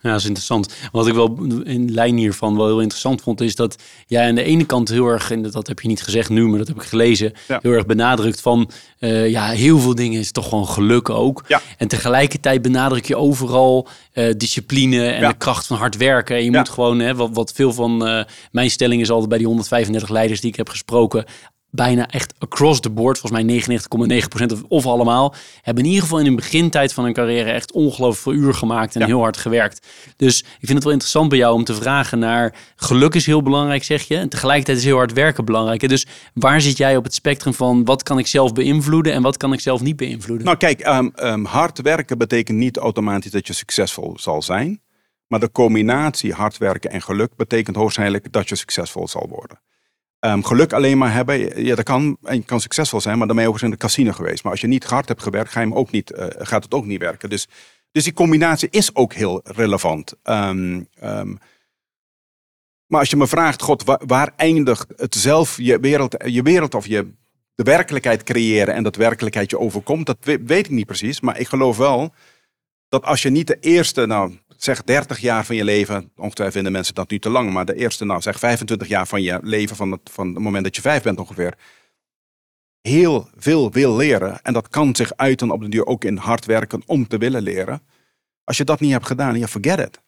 Ja, dat is interessant. Wat ik wel in lijn hiervan wel heel interessant vond, is dat jij aan de ene kant heel erg, en dat heb je niet gezegd nu, maar dat heb ik gelezen, Ja. heel erg benadrukt van, eh, ja, heel veel dingen is toch gewoon geluk ook. Ja. En tegelijkertijd benadruk je overal eh, discipline en de kracht van hard werken. En je moet gewoon, hè, wat, wat veel van eh, mijn stelling is altijd bij die 135 leiders die ik heb gesproken, bijna echt across the board, volgens mij 99,9% of, of allemaal, hebben in ieder geval in een begintijd van hun carrière echt ongelooflijk veel uur gemaakt en Ja. heel hard gewerkt. Dus ik vind het wel interessant bij jou om te vragen naar geluk is heel belangrijk, zeg je. En tegelijkertijd is heel hard werken belangrijk. Dus waar zit jij op het spectrum van wat kan ik zelf beïnvloeden en wat kan ik zelf niet beïnvloeden? Nou kijk, ehm, ehm, hard werken betekent niet automatisch dat je succesvol zal zijn. Maar de combinatie hard werken en geluk betekent hoogstwaarschijnlijk dat je succesvol zal worden. Ehm, geluk alleen maar hebben, ja, dat kan, en je kan succesvol zijn, maar dan ben je ook eens in de casino geweest. Maar als je niet hard hebt gewerkt, ga je hem ook niet, eh, gaat het ook niet werken. Dus, dus die combinatie is ook heel relevant. Ehm, ehm, maar als je me vraagt, God, waar, eindigt het zelf, je wereld, je wereld of je de werkelijkheid creëren en dat werkelijkheid je overkomt, dat we- weet ik niet precies. Maar ik geloof wel dat als je niet de eerste, nou zeg 30 jaar van je leven, ongetwijfeld vinden mensen dat nu te lang, maar de eerste, nou zeg 25 jaar van je leven, van het, van het moment dat je vijf bent ongeveer, heel veel wil leren. En dat kan zich uiten op de duur ook in hard werken om te willen leren. Als je dat niet hebt gedaan, ja, forget it.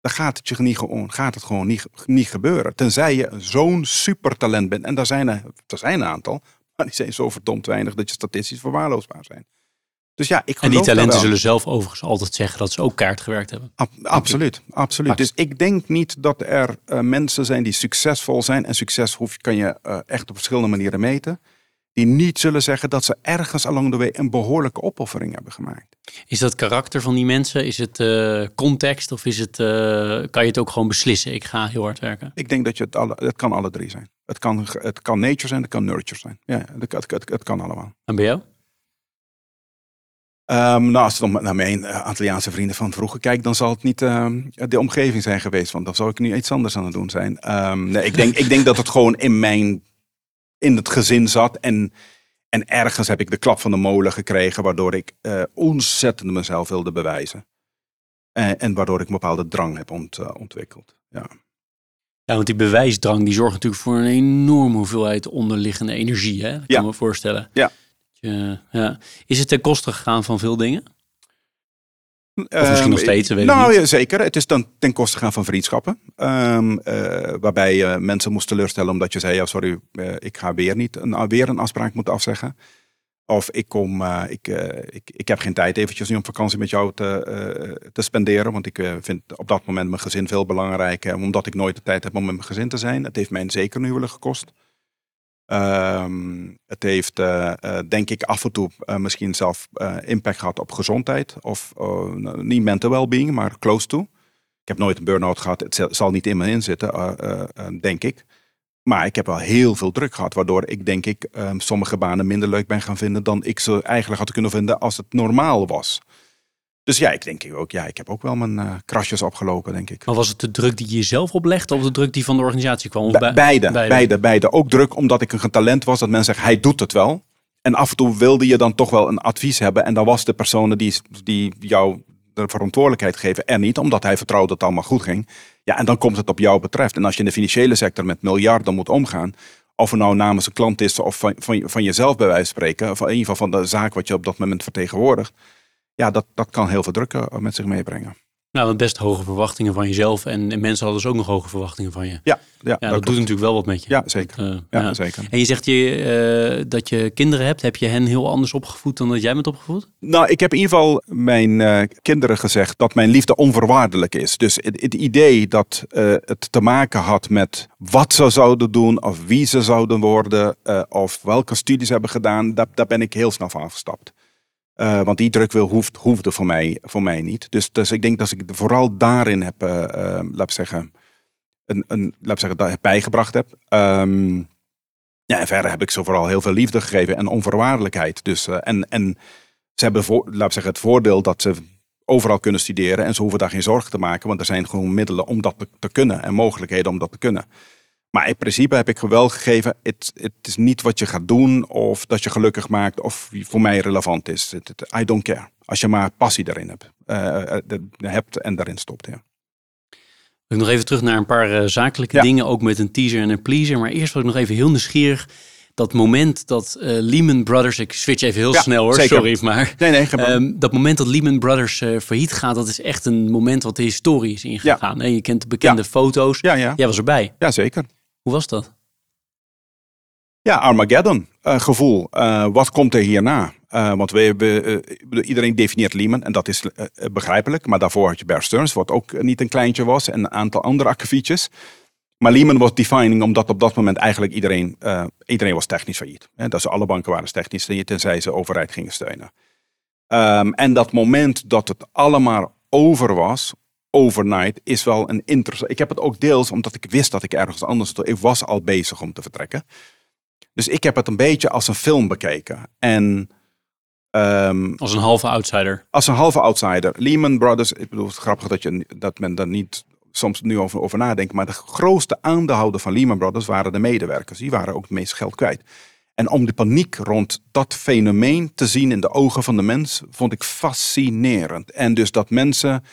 Dan gaat het, je niet gewoon, gaat het gewoon niet, niet gebeuren. Tenzij je zo'n supertalent bent. En daar zijn er, er zijn een aantal. Maar die zijn zo verdomd weinig dat je statistisch verwaarloosbaar zijn. Dus ja, ik en die talenten zullen zelf overigens altijd zeggen dat ze ook kaart gewerkt hebben. Ab- absoluut, absoluut. Dus ik denk niet dat er eh, mensen zijn die succesvol zijn. En succes hoef, kan je eh, echt op verschillende manieren meten. Die niet zullen zeggen dat ze ergens along the way een behoorlijke opoffering hebben gemaakt. Is dat karakter van die mensen? Is het eh, context of is het, kan je het ook gewoon beslissen? Ik ga heel hard werken. Ik denk dat je het, alle, het kan alle drie zijn. Het kan, het kan nature zijn, het kan nurture zijn. Ja, het, het, het, het kan allemaal. En bij jou? Ehm, nou, als ik dan naar mijn eh, Antilliaanse vrienden van vroeger kijk, dan zal het niet ehm, de omgeving zijn geweest. Want dan zou ik nu iets anders aan het doen zijn. Ehm, nee, ik, denk, ik denk dat het gewoon in mijn, in het gezin zat. En, en ergens heb ik de klap van de molen gekregen, waardoor ik eh, ontzettend mezelf wilde bewijzen. En, en waardoor ik een bepaalde drang heb ont, eh, ontwikkeld. Ja. Ja, want die bewijsdrang die zorgt natuurlijk voor een enorme hoeveelheid onderliggende energie. Hè? Dat kan Ja. me voorstellen. Ja. Je- ja. Is het ten koste gegaan van veel dingen? Of misschien nog steeds, weet ik nou, niet. ja, zeker. Het is dan ten koste gegaan van vriendschappen. Ehm, eh, waarbij je mensen moest teleurstellen omdat je zei, ja, sorry, eh, ik ga weer niet een, weer een afspraak moeten afzeggen. Of ik kom, eh, ik, eh, ik, ik heb geen tijd eventjes nu om vakantie met jou te, eh, te spenderen. Want ik eh, vind op dat moment mijn gezin veel belangrijker. Omdat ik nooit de tijd heb om met mijn gezin te zijn. Het heeft mij een zeker een huwelijk gekost. Ehm, het heeft, eh, eh, denk ik, af en toe eh, misschien zelf impact gehad op gezondheid. Of nou, niet mental well-being, maar close to. Ik heb nooit een burn-out gehad. Het zal- niet in me inzitten, denk ik. Maar ik heb wel heel veel druk gehad. Waardoor ik, denk ik, eh, sommige banen minder leuk ben gaan vinden dan ik ze eigenlijk had kunnen vinden als het normaal was. Dus ja, ik denk ook, ja, ik heb ook wel mijn eh, krasjes opgelopen, denk ik. Maar was het de druk die je jezelf oplegde of de druk die van de organisatie kwam? Of Be- bij- beide, beide, beide, Ook druk omdat ik een talent was dat men zegt, hij doet het wel. En af en toe wilde je dan toch wel een advies hebben. En dan was de persoon die, die jou de verantwoordelijkheid geven er niet. Omdat hij vertrouwde dat het allemaal goed ging. Ja, en dan komt het op jou betreft. En als je in de financiële sector met miljarden moet omgaan. Of het nou namens een klant is of van, van, van jezelf bij wijze van spreken. Of in ieder geval van de zaak wat je op dat moment vertegenwoordigt. Ja, dat, dat kan heel veel druk eh, met zich meebrengen. Nou, best hoge verwachtingen van jezelf. En, en mensen hadden dus ook nog hoge verwachtingen van je. Ja, Ja, ja, dat, doet natuurlijk wel wat met je. Ja, zeker. Eh, Ja, ja. zeker. En je zegt je, eh, dat je kinderen hebt. Heb je hen heel anders opgevoed dan dat jij bent opgevoed? Nou, ik heb in ieder geval mijn kinderen gezegd dat mijn liefde onvoorwaardelijk is. Dus het, het idee dat het te maken had met wat ze zouden doen, of wie ze zouden worden, of welke studies ze hebben gedaan, daar, daar ben ik heel snel van afgestapt. Eh, want die druk wil, hoeft, hoefde voor mij, voor mij niet. Dus, dus ik denk dat ik vooral daarin heb, eh, eh, laat ik zeggen, een, een, laat zeggen, dat heb bijgebracht heb. Ehm, ja, en verder heb ik ze vooral heel veel liefde gegeven en onvoorwaardelijkheid. Dus, en, en ze hebben voor, laat zeggen, het voordeel dat ze overal kunnen studeren en ze hoeven daar geen zorgen te maken, want er zijn gewoon middelen om dat te kunnen en mogelijkheden om dat te kunnen. Maar in principe heb ik wel gegeven, het, het is niet wat je gaat doen of dat je gelukkig maakt of voor mij relevant is. I don't care. Als je maar passie daarin hebt, eh, eh, de- hebt en daarin stopt. Ja. Ik nog even terug naar een paar uh, zakelijke Ja. dingen, ook met een teaser en een pleaser. Maar eerst was ik nog even heel nieuwsgierig. Dat moment dat eh, Lehman Brothers, ik switch even heel Ja, snel hoor, zeker. sorry, maar Nee, nee. Ehm, dat moment dat Lehman Brothers eh, failliet gaat, dat is echt een moment wat de historie is ingegaan. En je kent de bekende foto's. ja, ja. Jij was erbij. ja, zeker. Hoe was dat? Ja, Armageddon eh, gevoel. Eh, wat komt er hierna? Eh, want we, iedereen definieert Lehman en dat is begrijpelijk. Maar daarvoor had je Bear Stearns, wat ook niet een kleintje was. En een aantal andere akkefietjes. Maar Lehman was defining omdat op dat moment eigenlijk iedereen, iedereen was technisch failliet. Hè, dus alle banken waren technisch failliet tenzij ze overheid gingen steunen. Ehm, en dat moment dat het allemaal over was, overnight, is wel een interessant. Ik heb het ook deels omdat ik wist dat ik ergens anders. Ik was al bezig om te vertrekken. Dus ik heb het een beetje als een film bekeken. En ehm, Als een halve outsider. als een halve outsider. Lehman Brothers, ik bedoel, het is grappig dat, je, dat men daar niet soms nu over, over nadenkt. Maar de grootste aandeelhouder van Lehman Brothers waren de medewerkers. Die waren ook het meeste geld kwijt. En om de paniek rond dat fenomeen te zien in de ogen van de mens, vond ik fascinerend. En dus dat mensen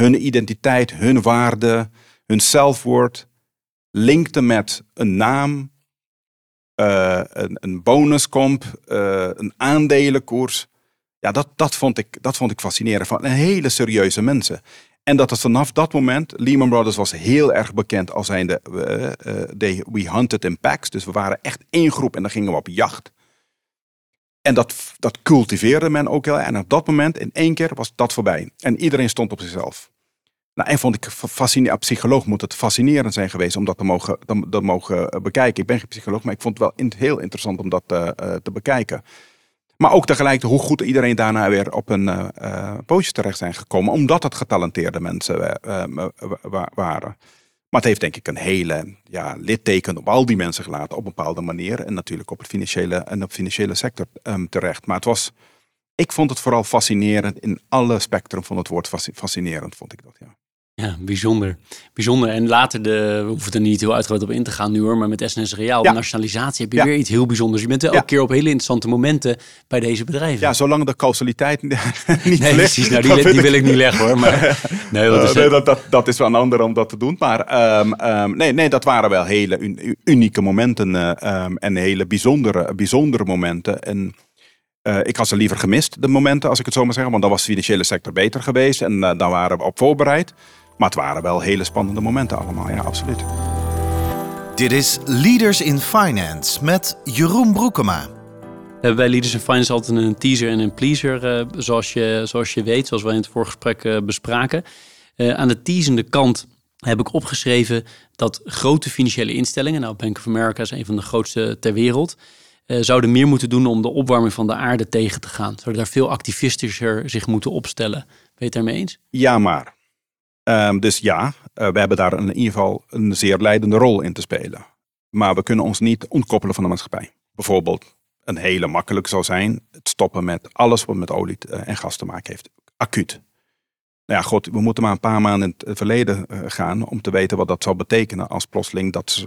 hun identiteit, hun waarde, hun zelfwoord linkten met een naam, eh, een, een bonuskomp, eh, een aandelenkoers. Ja, dat, dat, vond ik, dat vond ik fascinerend van hele serieuze mensen. En dat het vanaf dat moment, Lehman Brothers was heel erg bekend als zijnde, uh, uh, they, we hunted in packs. Dus we waren echt één groep en dan gingen we op jacht. En dat, dat cultiveerde men ook heel. En op dat moment, in één keer, was dat voorbij. En iedereen stond op zichzelf. Nou, en vond ik fascinerend. Psycholoog moet het fascinerend zijn geweest om dat te mogen, te, te mogen bekijken. Ik ben geen psycholoog, maar ik vond het wel heel interessant om dat uh, te bekijken. Maar ook tegelijk hoe goed iedereen daarna weer op een uh, pootje terecht zijn gekomen. Omdat het getalenteerde mensen waren. Maar het heeft denk ik een hele ja, litteken op al die mensen gelaten op een bepaalde manier. En natuurlijk op het financiële, en op financiële sector um, terecht. Maar het was, ik vond het vooral fascinerend. In alle spectrum van het woord fascinerend vond ik dat, ja. Ja, bijzonder. Bijzonder. En later, de, we hoeven er niet heel uitgebreid op in te gaan nu hoor, maar met SNS Reaal, ja. nationalisatie, heb je ja. weer iets heel bijzonders. Je bent elke keer op hele interessante momenten bij deze bedrijven. Ja, zolang de causaliteit niet nee, ligt. precies. Nou, die, die wil ik niet leggen hoor. Maar, nee, dat, is, uh, nee, dat, dat, dat is wel een ander om dat te doen. Maar um, um, nee, nee, dat waren wel hele un, unieke momenten uh, um, en hele bijzondere, bijzondere momenten. En, uh, ik had ze liever gemist, de momenten, als ik het zo maar zeg. Want dan was de financiële sector beter geweest en daar waren we op voorbereid. Maar het waren wel hele spannende momenten allemaal, ja, absoluut. Dit is Leaders in Finance met Jeroen Broekema. We hebben bij Leaders in Finance altijd een teaser en een pleaser, uh, zoals, je, zoals je weet, zoals we in het voorgesprek uh, bespraken. Uh, aan de teasende kant heb ik opgeschreven dat grote financiële instellingen, nou Bank of America is een van de grootste ter wereld, zouden meer moeten doen om de opwarming van de aarde tegen te gaan. Zouden daar veel activistischer zich moeten opstellen. Ben je het daarmee eens? Ja, maar. Um, dus ja, uh, we hebben daar in ieder geval een zeer leidende rol in te spelen. Maar we kunnen ons niet ontkoppelen van de maatschappij. Bijvoorbeeld, een hele makkelijk zou zijn het stoppen met alles wat met olie en gas te maken heeft. Acuut. Nou ja, god, we moeten maar een paar maanden in het verleden uh, gaan om te weten wat dat zou betekenen als plotseling dat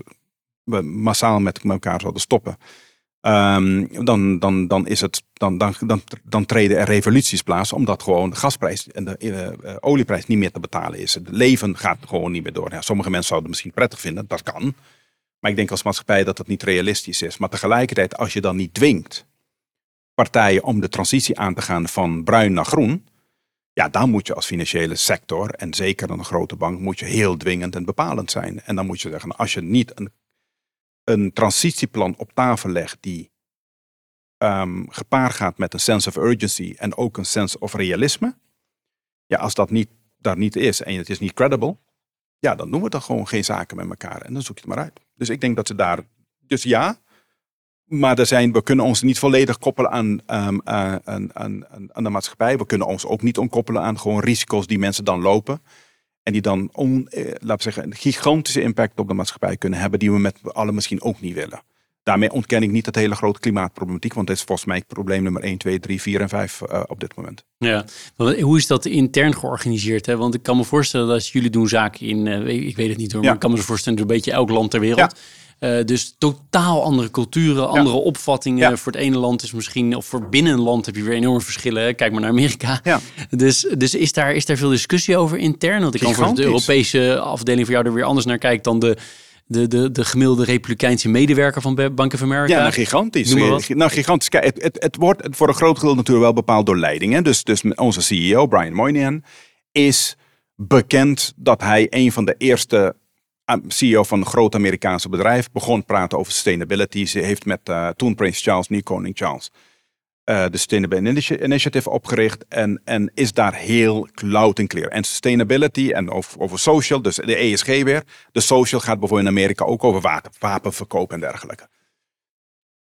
we massaal met elkaar zouden stoppen. Um, dan, dan, dan, is het, dan, dan, dan, dan treden er revoluties plaats, omdat gewoon de gasprijs en de uh, olieprijs niet meer te betalen is. Het leven gaat gewoon niet meer door. Sommige mensen zouden het misschien prettig vinden, dat kan. Maar ik denk als maatschappij dat het niet realistisch is. Maar tegelijkertijd, als je dan niet dwingt partijen om de transitie aan te gaan van bruin naar groen, ja, dan moet je als financiële sector, en zeker een grote bank, moet je heel dwingend en bepalend zijn. En dan moet je zeggen, als je niet een een transitieplan op tafel legt die um, gepaard gaat met een sense of urgency en ook een sense of realisme. Ja, als dat niet, daar niet is en het is niet credible, ja, dan doen we dan gewoon geen zaken met elkaar en dan zoek je het maar uit. Dus ik denk dat ze daar, dus ja, maar er zijn, we kunnen ons niet volledig koppelen aan, aan, aan, aan, aan de maatschappij. We kunnen ons ook niet ontkoppelen aan gewoon risico's die mensen dan lopen. En die dan, on, eh, laten we zeggen, een gigantische impact op de maatschappij kunnen hebben, die we met allen misschien ook niet willen. Daarmee ontken ik niet het hele grote klimaatproblematiek, want dat is volgens mij probleem nummer 1, 2, 3, 4 en 5 uh, op dit moment. Ja, hoe is dat intern georganiseerd? Hè? Want ik kan me voorstellen dat jullie doen zaken in, uh, ik weet het niet hoor, ja. maar ik kan me voorstellen, een beetje elk land ter wereld. Ja. Uh, dus totaal andere culturen, andere opvattingen. Ja. Voor het ene land is misschien, of voor binnen een land heb je weer enorme verschillen. Kijk maar naar Amerika. Ja. Dus, dus is, daar, is daar veel discussie over intern? Want ik kan voor de. Europese afdeling van jou er weer anders naar kijken dan de, de, de, de gemiddelde Republikeinse medewerker van Bank of America. Ja, nou, gigantisch. Nou, gigantisch. Kijk, het, het, het wordt voor een groot gedeelte natuurlijk wel bepaald door leiding. Hè? Dus, dus onze CEO, Brian Moynihan, is bekend dat hij een van de eerste CEO van een groot Amerikaanse bedrijf begon te praten over sustainability. Ze heeft met eh, toen Prins Charles, nu koning Charles, eh, de Sustainability Initi- Initiative opgericht en, en is daar heel loud en clear. En sustainability en over, over social, dus de ESG weer. De social gaat bijvoorbeeld in Amerika ook over water, wapenverkoop en dergelijke.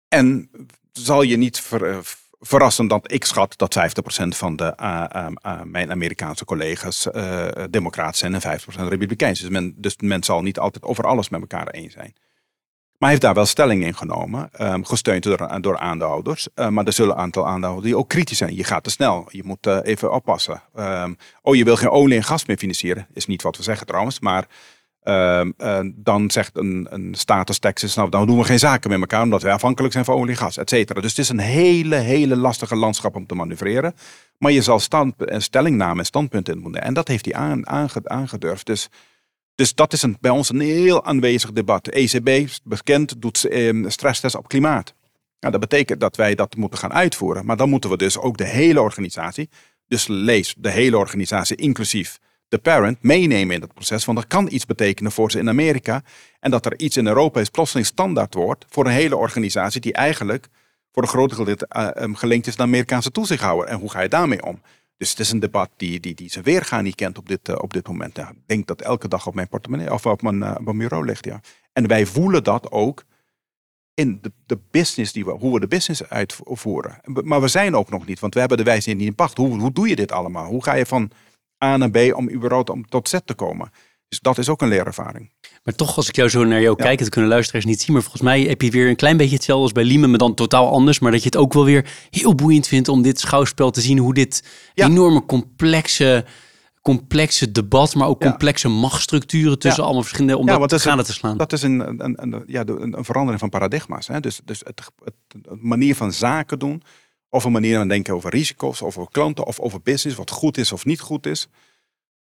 En zal je niet ver- eh, verrassen dat ik schat dat 50% van de, eh, eh, eh, mijn Amerikaanse collega's eh democraten zijn en 50% republikeins. Dus men, dus men zal niet altijd over alles met elkaar eens zijn. Maar hij heeft daar wel stelling in genomen, ehm, gesteund door, door aandeelhouders. Maar er zullen een aantal aandeelhouders die ook kritisch zijn. Je gaat te snel, je moet even oppassen. Ehm, oh, je wil geen olie en gas meer financieren. Is niet wat we zeggen trouwens, maar ehm, eh, dan zegt een, een staat nou dan doen we geen zaken met elkaar, omdat wij afhankelijk zijn van olie en gas, et cetera. Dus het is een hele, hele lastige landschap om te manoeuvreren. Maar je zal stand, een stellingname en standpunt in moeten. En dat heeft hij aan, aange- aangedurfd. Dus dus dat is een, bij ons een heel aanwezig debat. De ECB, bekend, doet eh, stresstest op klimaat. Nou, dat betekent dat wij dat moeten gaan uitvoeren. Maar dan moeten we dus ook de hele organisatie, dus lees de hele organisatie inclusief de parent, meenemen in dat proces. Want dat kan iets betekenen voor ze in Amerika. En dat er iets in Europa is plotseling standaard wordt voor een hele organisatie die eigenlijk voor een groot gedeelte eh, eh, gelinkt is naar de Amerikaanse toezichthouder. En hoe ga je daarmee om? Dus het is een debat die, die, die zijn weerga niet kent op dit, eh, op dit moment. Ik denk dat elke dag op mijn portemonnee of op mijn, eh, op mijn bureau ligt. Ja. En wij voelen dat ook in de, de business die we, hoe we de business uitvoeren. Maar we zijn ook nog niet, want we hebben de wijze niet in pacht. Hoe, hoe doe je dit allemaal? Hoe ga je van A naar B om überhaupt om tot Z te komen? Dus dat is ook een leerervaring. Maar toch, als ik jou zo naar jou Ja. kijk, dat kunnen luisteraars niet zien. Maar volgens mij heb je weer een klein beetje hetzelfde als bij Liemen, maar dan totaal anders. Maar dat je het ook wel weer heel boeiend vindt om dit schouwspel te zien. Hoe dit Ja. enorme complexe, complexe debat, maar ook Ja. complexe machtsstructuren tussen allemaal verschillende, om dat is gaande te slaan. Dat is een, een, een, ja, een, een verandering van paradigma's. Hè? Dus, dus het, het, een manier van zaken doen, of een manier van denken over risico's, of over klanten, of over business, wat goed is of niet goed is.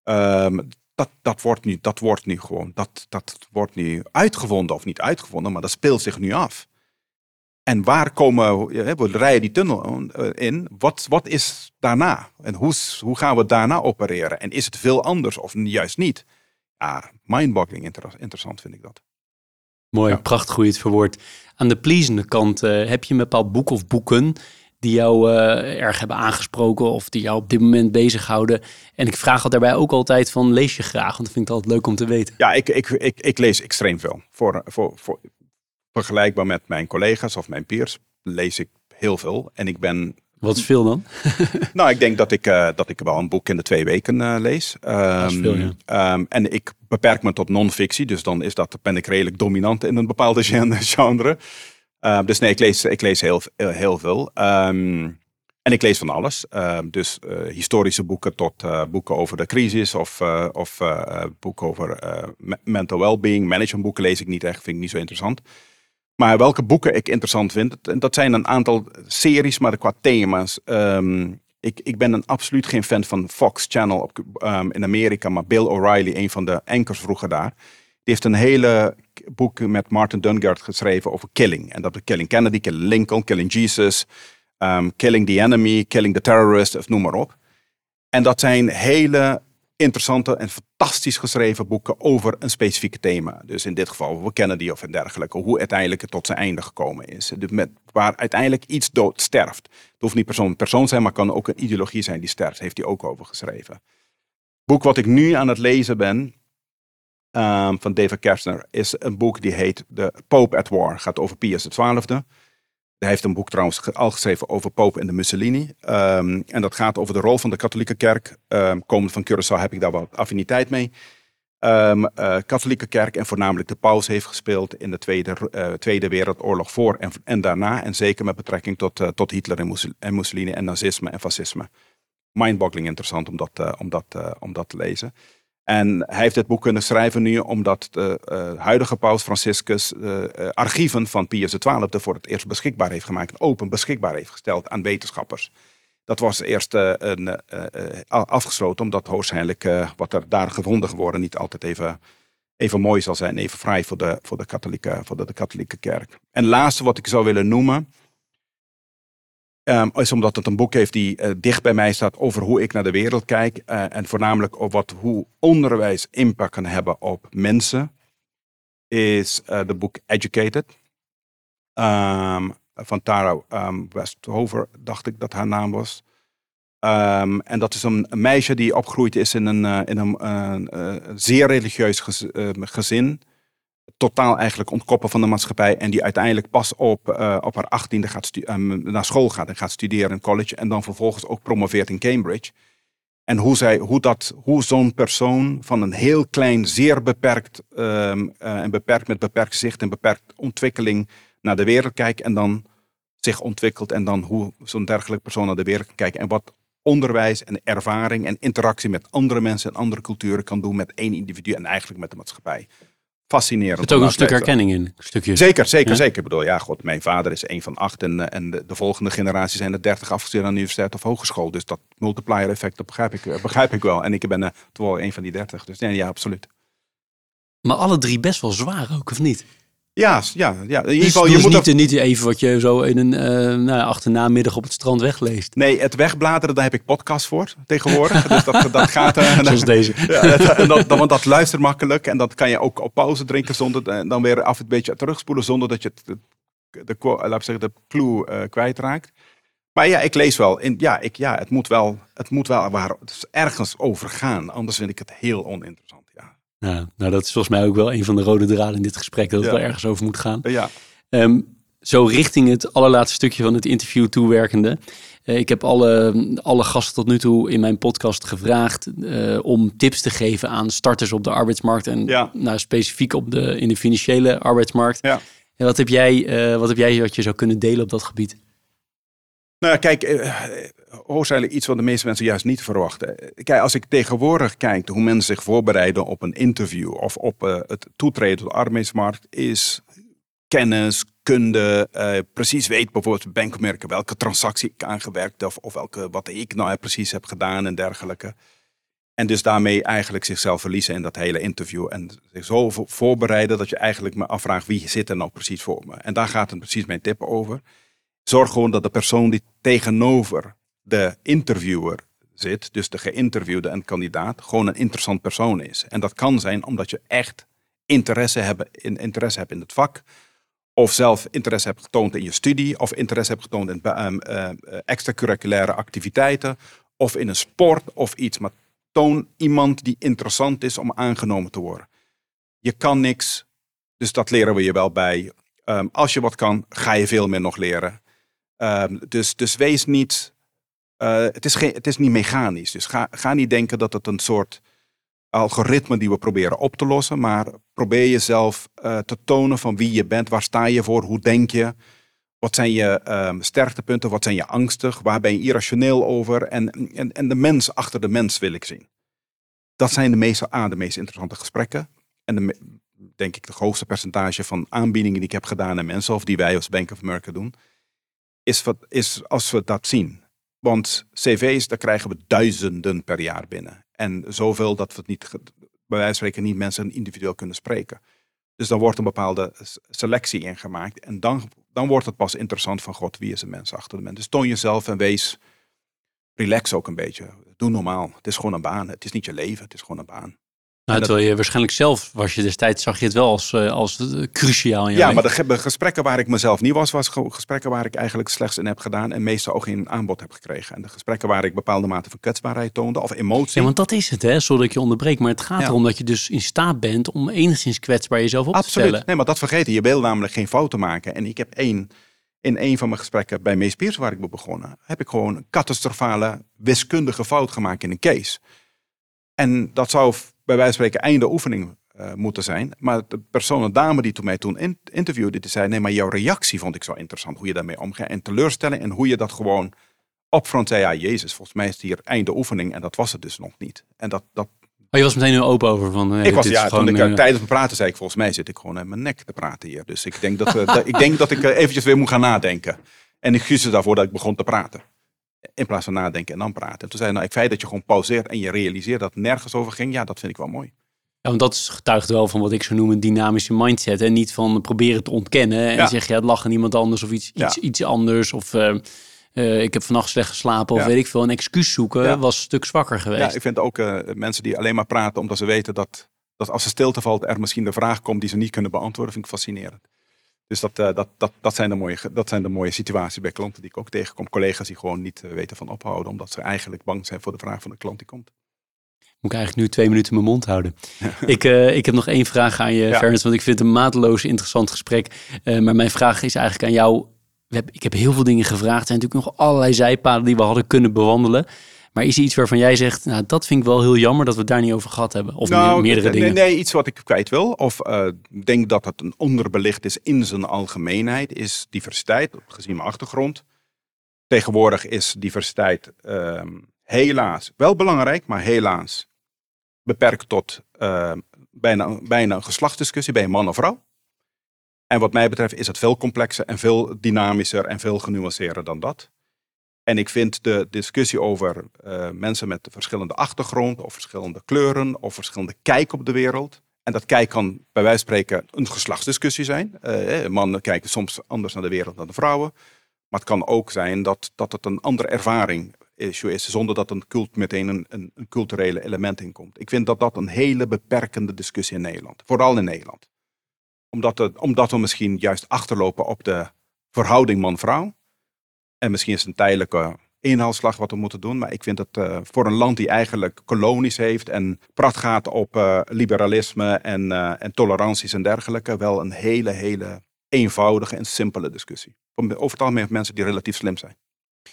Ehm, dat, dat, wordt nu, dat wordt nu gewoon, dat, dat wordt nu uitgevonden of niet uitgevonden, maar dat speelt zich nu af. En waar komen we, rijden die tunnel eh, in? Wat, wat is daarna? En hoe, hoe gaan we daarna opereren? En is het veel anders of juist niet? Ja, mindboggling inter- interessant vind ik dat. Mooi, Ja. prachtig hoe je het verwoordt. Aan de pleasende kant eh, heb je een bepaald boek of boeken die jou eh, erg hebben aangesproken of die jou op dit moment bezighouden. En ik vraag al daarbij ook altijd van, lees je graag? Want dat vind ik altijd leuk om te weten. Ja, ik, ik, ik, ik lees extreem veel. Voor, voor, voor, vergelijkbaar met mijn collega's of mijn peers lees ik heel veel. En ik ben Wat is veel dan? Nou, ik denk dat ik, eh, dat ik wel een boek in de twee weken eh, lees. Ehm, is veel, ja. ehm, en ik beperk me tot non-fictie, dus dan is dat, ben ik redelijk dominant in een bepaalde gen- genre. Ehm, dus nee, ik lees, ik lees heel, heel, heel veel. Ehm, en ik lees van alles. Ehm, dus eh, historische boeken tot eh, boeken over de crisis of, eh, of eh, eh, boeken over eh, me- mental well-being. Managementboeken lees ik niet echt, vind ik niet zo interessant. Maar welke boeken ik interessant vind, dat- zijn een aantal series, maar qua thema's. Ik, ik ben een, absoluut geen fan van Fox Channel op, in Amerika, maar Bill O'Reilly, een van de anchors vroeger daar, die heeft een hele boek met Martin Dungard geschreven over killing. En dat is Killing Kennedy, Killing Lincoln, Killing Jesus, ehm, Killing the Enemy, Killing the Terrorist, of noem maar op. En dat zijn hele interessante en fantastisch geschreven boeken over een specifiek thema. Dus in dit geval over Kennedy of en dergelijke. Hoe uiteindelijk het tot zijn einde gekomen is. Dus met, waar uiteindelijk iets dood sterft. Het hoeft niet persoon persoon zijn, maar kan ook een ideologie zijn die sterft. Heeft hij ook over geschreven. boek wat ik nu aan het lezen ben, ehm, van David Kerstner, is een boek die heet The Pope at War. Gaat over Pius XII. Hij heeft een boek trouwens al geschreven over Pope en de Mussolini. Ehm, en dat gaat over de rol van de katholieke kerk. Ehm komend van Curaçao heb ik daar wat affiniteit mee. Eh, katholieke kerk en voornamelijk de paus heeft gespeeld in de Tweede, eh, tweede Wereldoorlog voor en, en daarna. En zeker met betrekking tot, eh, tot Hitler en, en Mussolini en nazisme en fascisme. Mindboggling interessant om dat, om dat, om dat te lezen. En hij heeft dit boek kunnen schrijven nu omdat de uh, huidige paus Franciscus uh, archieven van Pius XII voor het eerst beschikbaar heeft gemaakt. Open beschikbaar heeft gesteld aan wetenschappers. Dat was eerst een, afgesloten omdat waarschijnlijk wat er daar gevonden geworden niet altijd even, even mooi zal zijn. Even vrij voor de, voor, de katholieke, voor de, katholieke kerk. En laatste wat ik zou willen noemen Um, is omdat het een boek heeft die uh, dicht bij mij staat over hoe ik naar de wereld kijk. Uh, en voornamelijk over wat, hoe onderwijs impact kan hebben op mensen. Is uh, de boek Educated. Um, van Tara um, Westhover, dacht ik dat haar naam was. en dat is een, een, meisje die opgegroeid is in een, in een zeer religieus gezin totaal eigenlijk ontkoppen van de maatschappij. En die uiteindelijk pas op, uh, op haar achttiende gaat um, naar school gaat en gaat studeren in college. En dan vervolgens ook promoveert in Cambridge. En hoe, zij, hoe, dat, hoe zo'n persoon van een heel klein, zeer beperkt, um, uh, en beperkt met beperkt zicht en beperkt ontwikkeling naar de wereld kijkt. En dan zich ontwikkelt en dan hoe zo'n dergelijke persoon naar de wereld kijkt. En wat onderwijs en ervaring en interactie met andere mensen en andere culturen kan doen met één individu en eigenlijk met de maatschappij fascinerend. Er zit ook een stuk herkenning in. Stukje. Zeker, zeker, zeker. Ik bedoel, ja, god, mijn vader is een van acht en, eh, en de, de volgende generatie zijn er dertig afgestudeerd aan de universiteit of hogeschool. Dus dat multiplier effect, dat begrijp ik, eh, begrijp ik wel. En ik ben uh, toch wel een van die dertig. Dus nee, ja, absoluut. Maar alle drie best wel zwaar ook, of niet? Ja, ja, ja. In ieder geval, je moet niet, niet even wat je zo in een uh, nou, achternamiddag op het strand wegleest. Nee, het wegbladeren, daar heb ik podcast voor tegenwoordig. dus dat, dat gaat... Uh, Zoals deze. Ja, dat, dat, want dat luistert makkelijk. En dat kan je ook op pauze drinken zonder... En dan weer af en beetje terugspoelen zonder dat je de, de, de, laat zeggen, de clue uh, kwijtraakt. Maar ja, ik lees wel. In, ja, ik, ja, het moet wel, het moet wel waar, het ergens over gaan. Anders vind ik het heel oninteressant. Ja, nou, dat is volgens mij ook wel een van de rode draden in dit gesprek, dat het wel ergens over moet gaan. Ja. Um, zo richting het allerlaatste stukje van het interview toewerkende. Uh, ik heb alle, alle gasten tot nu toe in mijn podcast gevraagd uh, om tips te geven aan starters op de arbeidsmarkt en ja. nou, specifiek op de, in de financiële arbeidsmarkt. Ja. En wat heb jij, uh, wat heb jij wat je zou kunnen delen op dat gebied? Nou ja, kijk, waarschijnlijk iets wat de meeste mensen juist niet verwachten. Kijk, als ik tegenwoordig kijk hoe mensen zich voorbereiden op een interview of op uh, het toetreden tot de arbeidsmarkt, is kennis, kunde, uh, precies weet bijvoorbeeld bankmerken welke transactie ik aangewerkt of, of welke, wat ik nou precies heb gedaan en dergelijke. En dus daarmee eigenlijk zichzelf verliezen in dat hele interview. En zich zo voorbereiden dat je eigenlijk me afvraagt wie zit er nou precies voor me. En daar gaat het precies mijn tip over. Zorg gewoon dat de persoon die tegenover de interviewer zit, dus de geïnterviewde en kandidaat, gewoon een interessant persoon is. En dat kan zijn omdat je echt interesse, hebben, in, interesse hebt in het vak, of zelf interesse hebt getoond in je studie, of interesse hebt getoond in um, uh, extracurriculaire activiteiten, of in een sport of iets. Maar toon iemand die interessant is om aangenomen te worden. Je kan niks, dus dat leren we je wel bij. Um, als je wat kan, ga je veel meer nog leren. Dus, dus wees niet uh, het, is geen, het is niet mechanisch. Dus ga, ga niet denken dat het een soort algoritme die we proberen op te lossen. Maar probeer jezelf uh, te tonen van wie je bent. Waar sta je voor? Hoe denk je? Wat zijn je um, sterktepunten? Wat zijn je angstig? Waar ben je irrationeel over? En, en, en de mens achter de mens wil ik zien. Dat zijn de meeste, A, de meest interessante gesprekken. En de, denk ik de grootste percentage van aanbiedingen die ik heb gedaan aan mensen, of die wij als Bank of America doen, is, wat, is als we dat zien. Want cv's, daar krijgen we duizenden per jaar binnen. En zoveel dat we het niet, bij wijze van spreken, niet mensen individueel kunnen spreken. Dus dan wordt een bepaalde selectie ingemaakt. En dan, dan wordt het pas interessant van God, wie is de mens achter de mens. Dus toon jezelf en wees, relax ook een beetje. Doe normaal. Het is gewoon een baan. Het is niet je leven, het is gewoon een baan. Nou, terwijl je waarschijnlijk zelf was je destijds, zag je het wel als, uh, als cruciaal in Ja, maar de, gesprekken waar ik mezelf niet was, was gesprekken waar ik eigenlijk slechts in heb gedaan en meestal ook geen aanbod heb gekregen. En de gesprekken waar ik bepaalde mate van kwetsbaarheid toonde of emotie. Ja, want dat is het, hè, zodat ik je onderbreek. Maar het gaat erom dat je dus in staat bent om enigszins kwetsbaar jezelf op Absoluut. te stellen. Nee, maar dat vergeten. Je wil namelijk geen fouten maken. En ik heb één, in een van mijn gesprekken bij Mees Piers, waar ik ben begonnen, heb ik gewoon een catastrofale wiskundige fout gemaakt in een case. En dat zou bij wijze van spreken einde oefening uh, moeten zijn. Maar de persoon, een dame die toen mij toen in, interviewde, die zei: Nee, maar jouw reactie vond ik zo interessant. Hoe je daarmee omgaat. En teleurstelling en hoe je dat gewoon opfront zei: Ja, Jezus, volgens mij is het hier einde oefening. En dat was het dus nog niet. En dat, dat, Oh, je was meteen heel open over van. eh, ik was, ja, gewoon, toen ik, eh, eh, tijdens het praten zei ik, volgens mij zit ik gewoon uit mijn nek te praten hier. Dus ik denk dat, eh, dat- ik, denk dat ik eh, eventjes weer moet gaan nadenken. En ik excuus daarvoor dat ik begon te praten. In plaats van nadenken en dan praten. En toen zei hij, nou, het feit dat je gewoon pauzeert en je realiseert dat het nergens over ging, ja, dat vind ik wel mooi. Ja, want dat getuigt wel van wat ik zo noem een dynamische mindset. En niet van proberen te ontkennen. En Ja. zeg je, het lag aan iemand anders of iets, Ja. iets, iets anders. Of eh, eh, ik heb vannacht slecht geslapen. Of Ja. weet ik veel. Een excuus zoeken Ja. was een stuk zwakker geweest. Ja, ik vind ook eh, mensen die alleen maar praten omdat ze weten dat, dat als er stilte valt, er misschien de vraag komt die ze niet kunnen beantwoorden, vind ik fascinerend. Dus dat, eh, dat, dat, dat, zijn de mooie, dat zijn de mooie situaties bij klanten die ik ook tegenkom. Collega's die gewoon niet eh, weten van ophouden, omdat ze eigenlijk bang zijn voor de vraag van de klant die komt. Moet ik eigenlijk nu twee minuten mijn mond houden. ik, eh, ik heb nog één vraag aan je, Ja. Want ik vind het een mateloos interessant gesprek. Maar mijn vraag is eigenlijk aan jou. Ik heb heel veel dingen gevraagd. Er zijn natuurlijk nog allerlei zijpaden die we hadden kunnen bewandelen. Maar is er iets waarvan jij zegt, nou dat vind ik wel heel jammer dat we het daar niet over gehad hebben? Of meer- meerdere nee, dingen? Nee, iets wat ik kwijt wil. Of eh, denk dat het een onderbelicht is in zijn algemeenheid, is diversiteit, gezien mijn achtergrond. Tegenwoordig is diversiteit ehm, helaas wel belangrijk, maar helaas beperkt tot ehm, bijna, bijna een geslachtsdiscussie bij een man of vrouw. En wat mij betreft is het veel complexer en veel dynamischer en veel genuanceerder dan dat. En ik vind de discussie over eh, mensen met verschillende achtergrond, of verschillende kleuren, of verschillende kijk op de wereld. En dat kijk kan bij wijze van spreken een geslachtsdiscussie zijn. Eh, mannen kijken soms anders naar de wereld dan de vrouwen. Maar het kan ook zijn dat, dat het een andere ervaring issue is, zonder dat een cult meteen een, een, een culturele element in komt. Ik vind dat dat een hele beperkende discussie in Nederland, vooral in Nederland. Omdat, het, omdat we misschien juist achterlopen op de verhouding man-vrouw. En misschien is het een tijdelijke inhaalslag wat we moeten doen. Maar ik vind het eh, voor een land die eigenlijk kolonies heeft en pracht gaat op eh, liberalisme en, eh, en toleranties en dergelijke, wel een hele, hele eenvoudige en simpele discussie. Over het algemeen met mensen die relatief slim zijn.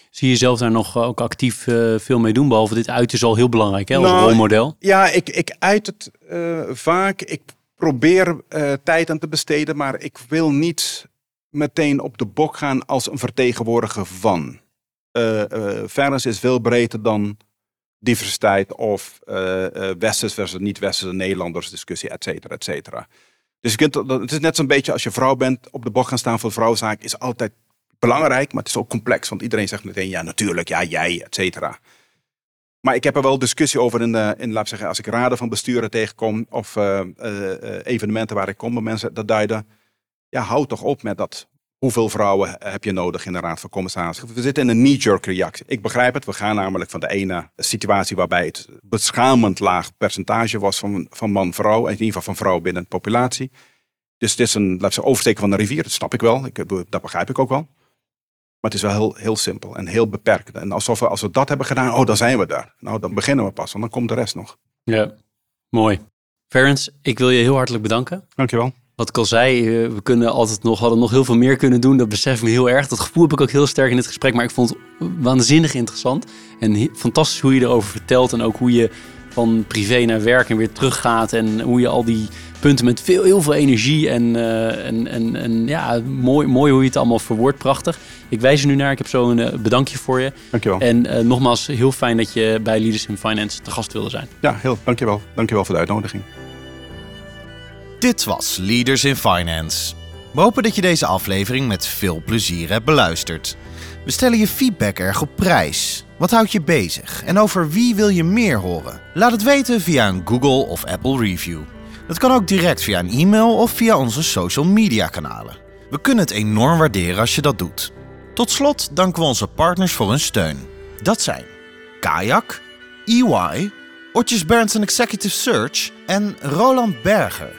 Zie je jezelf daar nog ook actief veel mee doen? Behalve dit uit is al heel belangrijk hè, als Nou, rolmodel. Ja, ik, ik uit het vaak. Ik probeer tijd aan te besteden, maar ik wil niet meteen op de bok gaan als een vertegenwoordiger van. Eh eh, fairness is veel breder dan diversiteit of eh, westers versus niet-westerse Nederlanders discussie, et cetera, et cetera. Dus dat- dat- het is net zo'n beetje als je vrouw bent, op de bok gaan staan voor de vrouwenzaak is altijd belangrijk, maar het is ook complex. Want iedereen zegt meteen, ja natuurlijk, ja jij, et cetera. Maar ik heb er wel discussie over in, de, in laat zeggen, als ik raden van besturen tegenkom of evenementen waar ik kom, waar mensen dat duiden. Ja, hou toch op met dat. Hoeveel vrouwen heb je nodig in de Raad van Commissarissen? We zitten in een knee-jerk reactie. Ik begrijp het. We gaan namelijk van de ene situatie waarbij het beschamend laag percentage was van, van man-vrouw. In ieder geval van vrouw binnen de populatie. Dus het is een, laat oversteken van de rivier. Dat snap ik wel. Ik, dat begrijp ik ook wel. Maar het is wel heel, heel simpel en heel beperkt. En alsof we, als we dat hebben gedaan, oh, dan zijn we daar. Nou, dan beginnen we pas, want dan komt de rest nog. Ja, mooi. Ferens, ik wil je heel hartelijk bedanken. Dankjewel. Wat ik al zei, eh, we kunnen altijd nog, hadden nog heel veel meer kunnen doen. Dat besef ik me heel erg. Dat gevoel heb ik ook heel sterk in dit gesprek. Maar ik vond het waanzinnig interessant. En fantastisch hoe je erover vertelt. En ook hoe je van privé naar werk en weer teruggaat. En hoe je al die punten met veel, heel veel energie. En, eh, en, en, en ja, mooi, mooi hoe je het allemaal verwoordt. Prachtig. Ik wijs er nu naar. Ik heb zo een eh, bedankje voor je. Dankjewel. En nogmaals, heel fijn dat je bij Leaders in Finance te gast wilde zijn. Ja, heel, dankjewel. Dankjewel voor de uitnodiging. Dit was Leaders in Finance. We hopen dat je deze aflevering met veel plezier hebt beluisterd. We stellen je feedback erg op prijs. Wat houdt je bezig en over wie wil je meer horen? Laat het weten via een Google of Apple review. Dat kan ook direct via een e-mail of via onze social media kanalen. We kunnen het enorm waarderen als je dat doet. Tot slot danken we onze partners voor hun steun. Dat zijn Kayak, EY, Otjes Berndsen Executive Search en Roland Berger.